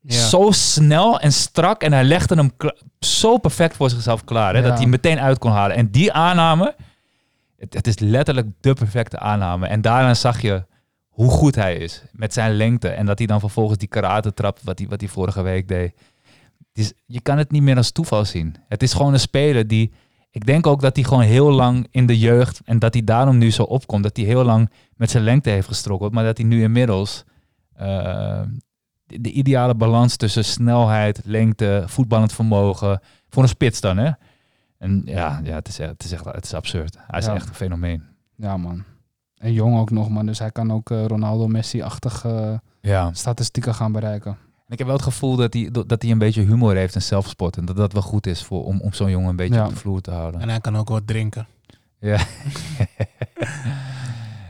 Ja. zo snel en strak. En hij legde hem zo perfect voor zichzelf klaar. Hè, Ja. Dat hij meteen uit kon halen. En die aanname, het, het is letterlijk de perfecte aanname. En daarna zag je hoe goed hij is met zijn lengte. En dat hij dan vervolgens die karate trapt wat hij, wat hij vorige week deed. Is, je kan het niet meer als toeval zien. Het is gewoon een speler die... Ik denk ook dat hij gewoon heel lang in de jeugd... en dat hij daarom nu zo opkomt... dat hij heel lang met zijn lengte heeft gestrokkeld... maar dat hij nu inmiddels... eh, de, de ideale balans tussen snelheid, lengte, voetballend vermogen... voor een spits dan, hè? En ja, ja het, is, het, is echt, het is absurd. Hij is Ja. echt een fenomeen. Ja, man. En jong ook nog, man. Dus hij kan ook eh, Ronaldo, Messi-achtige Ja. statistieken gaan bereiken. En ik heb wel het gevoel dat hij, dat hij een beetje humor heeft en zelfspot. En dat dat wel goed is voor, om, om zo'n jongen een beetje Ja. op de vloer te houden. En hij kan ook wat drinken. Ja.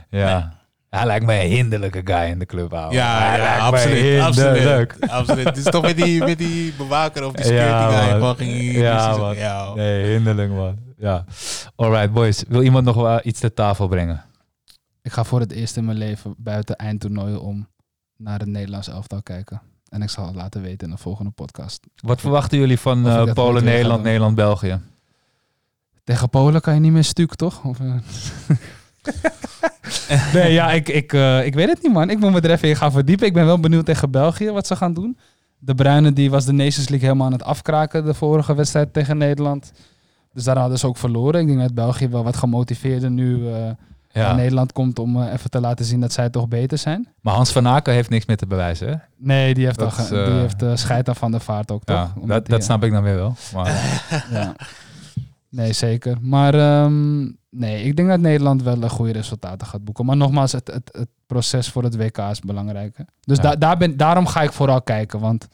ja. Hij lijkt me een hinderlijke guy in de club, ouwe. Ja, Hij ja, lijkt me absoluut. hinderlijk. Absoluut. absoluut. Het is toch met die, met die bewaker of die security Ja, guy. man. Ging Ja, man. ja. Nee, hinderlijk, man. Ja. Alright, boys. Wil iemand nog wel iets ter tafel brengen? Ik ga voor het eerst in mijn leven buiten eindtoernooien om naar het Nederlands elftal kijken. En ik zal het laten weten in de volgende podcast. Wat verwachten jullie van eh, Polen, Nederland. Nederland, België? Tegen Polen kan je niet meer stuk, toch? Of, eh? nee, ja, ik, ik, eh, ik weet het niet, man. Ik moet me er even in gaan verdiepen. Ik ben wel benieuwd tegen België wat ze gaan doen. De Bruine die was de Nations League helemaal aan het afkraken de vorige wedstrijd tegen Nederland. Dus daar hadden ze ook verloren. Ik denk dat België wel wat gemotiveerder nu. Naar Nederland komt om eh, even te laten zien dat zij toch beter zijn. Maar Hans van Aken heeft niks meer te bewijzen, hè? Nee, die heeft, Dat toch, is, eh, die heeft uh, scheid aan van de vaart ook, toch? Omdat dat, die, dat snap ik dan weer wel. Maar, Ja. Nee, zeker. Maar ehm, nee, ik denk dat Nederland wel eh, goede resultaten gaat boeken. Maar nogmaals, het, het, het proces voor het WK is belangrijk. hè. Dus Ja. da- daar ben, daarom ga ik vooral kijken. Want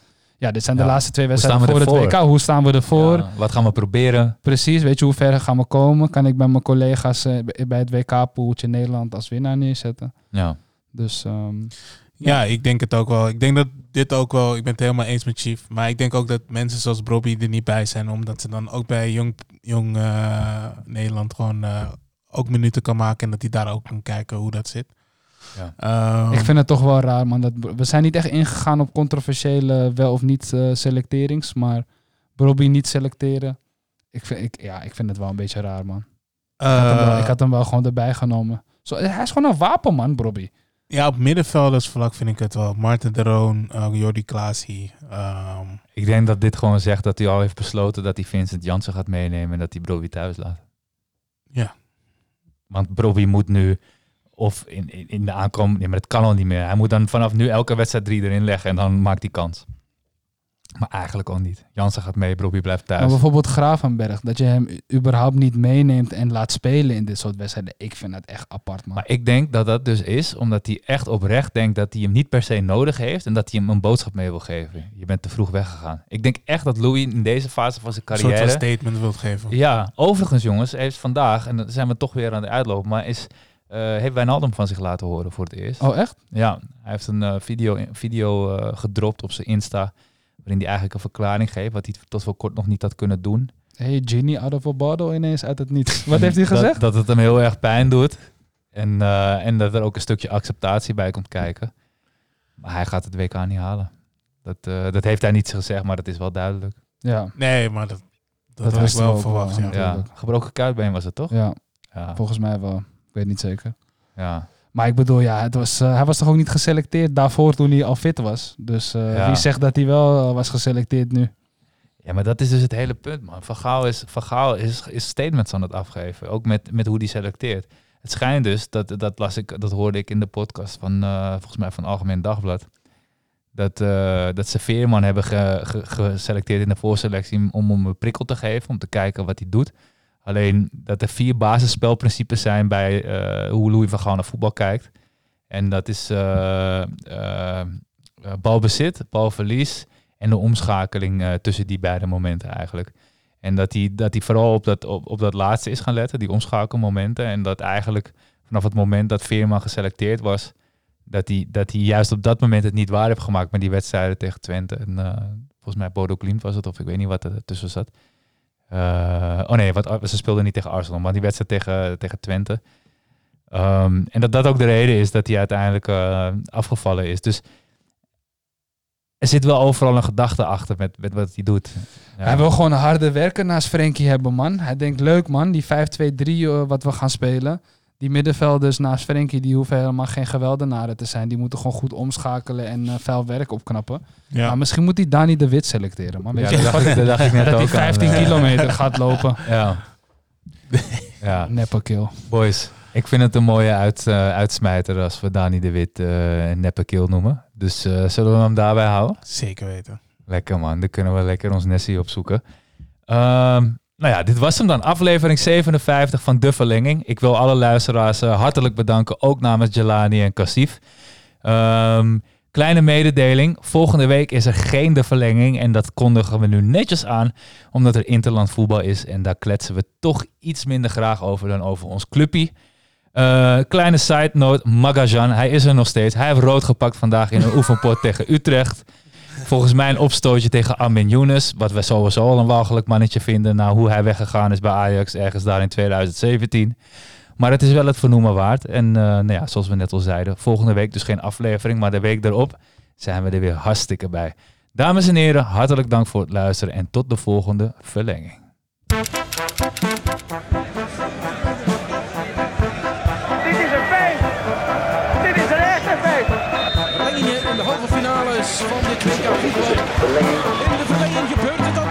ja, dit zijn de Ja. laatste twee wedstrijden voor het? WK. Hoe staan we ervoor? Ja, wat gaan we proberen? Precies, weet je hoe ver gaan we komen? Kan ik bij mijn collega's eh, bij het WK-poeltje Nederland als winnaar neerzetten? Ja. Dus ehm, Ja, ik denk het ook wel. Ik denk dat dit ook wel, ik ben het helemaal eens met Chief. Maar ik denk ook dat mensen zoals Bobby er niet bij zijn. Omdat ze dan ook bij Jong, jong eh, Nederland gewoon eh, ook minuten kan maken. En dat hij daar ook kan kijken hoe dat zit. Ja. Ehm, ik vind het toch wel raar, man. Dat, we zijn niet echt ingegaan op controversiële wel of niet eh, selecterings. Maar Robbie niet selecteren, ik vind, ik, ja, ik vind het wel een beetje raar, man. Ik had, hem wel, eh, ik had hem wel gewoon erbij genomen. Zo, hij is gewoon een wapen, man, Robbie. Ja, op middenveldersvlak vind ik het wel. Maarten de Roon, eh, Jordi Klaasie. ehm, Ik denk dat dit gewoon zegt dat hij al heeft besloten dat hij Vincent Jansen gaat meenemen en dat hij Broby thuis laat. Ja. Want Broby moet nu of in, in, in de aankomst, nee, maar dat kan al niet meer. Hij moet dan vanaf nu elke wedstrijd drie erin leggen en dan maakt hij kans. Maar eigenlijk al niet. Jansen gaat mee, Broby blijft thuis. Maar bijvoorbeeld Gravenberg, dat je hem überhaupt niet meeneemt en laat spelen in dit soort wedstrijden. Ik vind het echt apart, man. Maar ik denk dat dat dus is omdat hij echt oprecht denkt dat hij hem niet per se nodig heeft en dat hij hem een boodschap mee wil geven. Je bent te vroeg weggegaan. Ik denk echt dat Louis in deze fase van zijn een soort carrière... van statement wilt geven. Ja, overigens jongens, heeft vandaag, en dan zijn we toch weer aan de uitloop, maar is, heeft Wijnaldum van zich laten horen voor het eerst. Oh, echt? Ja, hij heeft een eh, video, video eh, gedropt op zijn Insta, waarin hij eigenlijk een verklaring geeft, wat hij tot voor kort nog niet had kunnen doen. Hey, Genie out of a bottle ineens uit het niet. Wat heeft hij gezegd? Dat, het hem heel erg pijn doet. En, eh, en dat er ook een stukje acceptatie bij komt kijken. Maar hij gaat het WK niet halen. Dat, eh, dat heeft hij niet gezegd, maar dat is wel duidelijk. Ja, Nee, maar dat, dat, we wel verwacht. ja. ja. Gebroken kuitbeen was het toch? ja, Ja, volgens mij wel. Ik weet niet zeker. ja. Maar ik bedoel, ja, het was, eh, hij was toch ook niet geselecteerd daarvoor toen hij al fit was. Dus eh, Ja. wie zegt dat hij wel eh, was geselecteerd nu? ja, maar dat is dus het hele punt, man. Van Gaal is, Van Gaal is, is statements aan het afgeven. Ook met, met hoe die selecteert. Het schijnt dus, dat, dat, las ik, dat hoorde ik in de podcast van, volgens mij van Algemeen Dagblad. Dat, dat ze Veerman hebben ge- ge- geselecteerd in de voorselectie om hem een prikkel te geven, om te kijken wat hij doet. Alleen dat er vier basisspelprincipes zijn bij eh, hoe Louis van Gaal naar voetbal kijkt. En dat is eh, eh, balbezit, balverlies en de omschakeling tussen die beide momenten eigenlijk. En dat hij, dat vooral op dat, op, op dat laatste is gaan letten, die omschakelmomenten. En dat eigenlijk vanaf het moment dat Veerman geselecteerd was, dat hij, dat hij juist op dat moment het niet waar heeft gemaakt met die wedstrijden tegen Twente. En volgens mij Bodo Klimt was het, of ik weet niet wat er tussen zat. Eh, oh nee, wat, ze speelden niet tegen Arsenal, maar die wedstrijd tegen, tegen Twente. Ehm, en dat dat ook de reden is dat hij uiteindelijk eh, afgevallen is. Dus er zit wel overal een gedachte achter met, met wat hij doet. Hij wil gewoon harde werker naast Frenkie hebben, man. Hij denkt, leuk man, die 5-2-3 eh, wat we gaan spelen. Die middenvelders naast Frenkie, die hoeven helemaal geen geweldenaren te zijn. Die moeten gewoon goed omschakelen en eh vuil werk opknappen. Ja. Maar misschien moet hij Dani de Wit selecteren, man. Weet Ja, dat dacht ik, dat dacht ik net dat hij ook aan, 15 eh. kilometer gaat lopen. Ja. ja, boys. Ik vind het een mooie uit, eh, uitsmijter als we Dani de Wit eh neppe kill noemen. Dus eh, zullen we hem daarbij houden? Zeker weten. Lekker man, dan kunnen we lekker ons Nessie opzoeken. Ehm, nou ja, dit was hem dan. Aflevering 57 van De Verlenging. Ik wil alle luisteraars eh, hartelijk bedanken, ook namens Jelani en Cassif. Ehm, kleine mededeling. Volgende week is er geen De Verlenging. En dat kondigen we nu netjes aan, omdat er interland voetbal is. En daar kletsen we toch iets minder graag over dan over ons clubpie. Eh, kleine side note, Magajan, hij is er nog steeds. Hij heeft rood gepakt vandaag in een oefenpot tegen Utrecht. Volgens mij opstootje tegen Amin Younes. Wat we sowieso al een walgelijk mannetje vinden. Na hoe hij weggegaan is bij Ajax ergens daar in 2017. Maar het is wel het vernoemen waard. En eh, nou ja, zoals we net al zeiden. Volgende week dus geen aflevering. Maar de week erop zijn we er weer hartstikke bij. Dames en heren, hartelijk dank voor het luisteren. En tot de volgende verlenging. Van de knik. In de verlenging gebeurt het.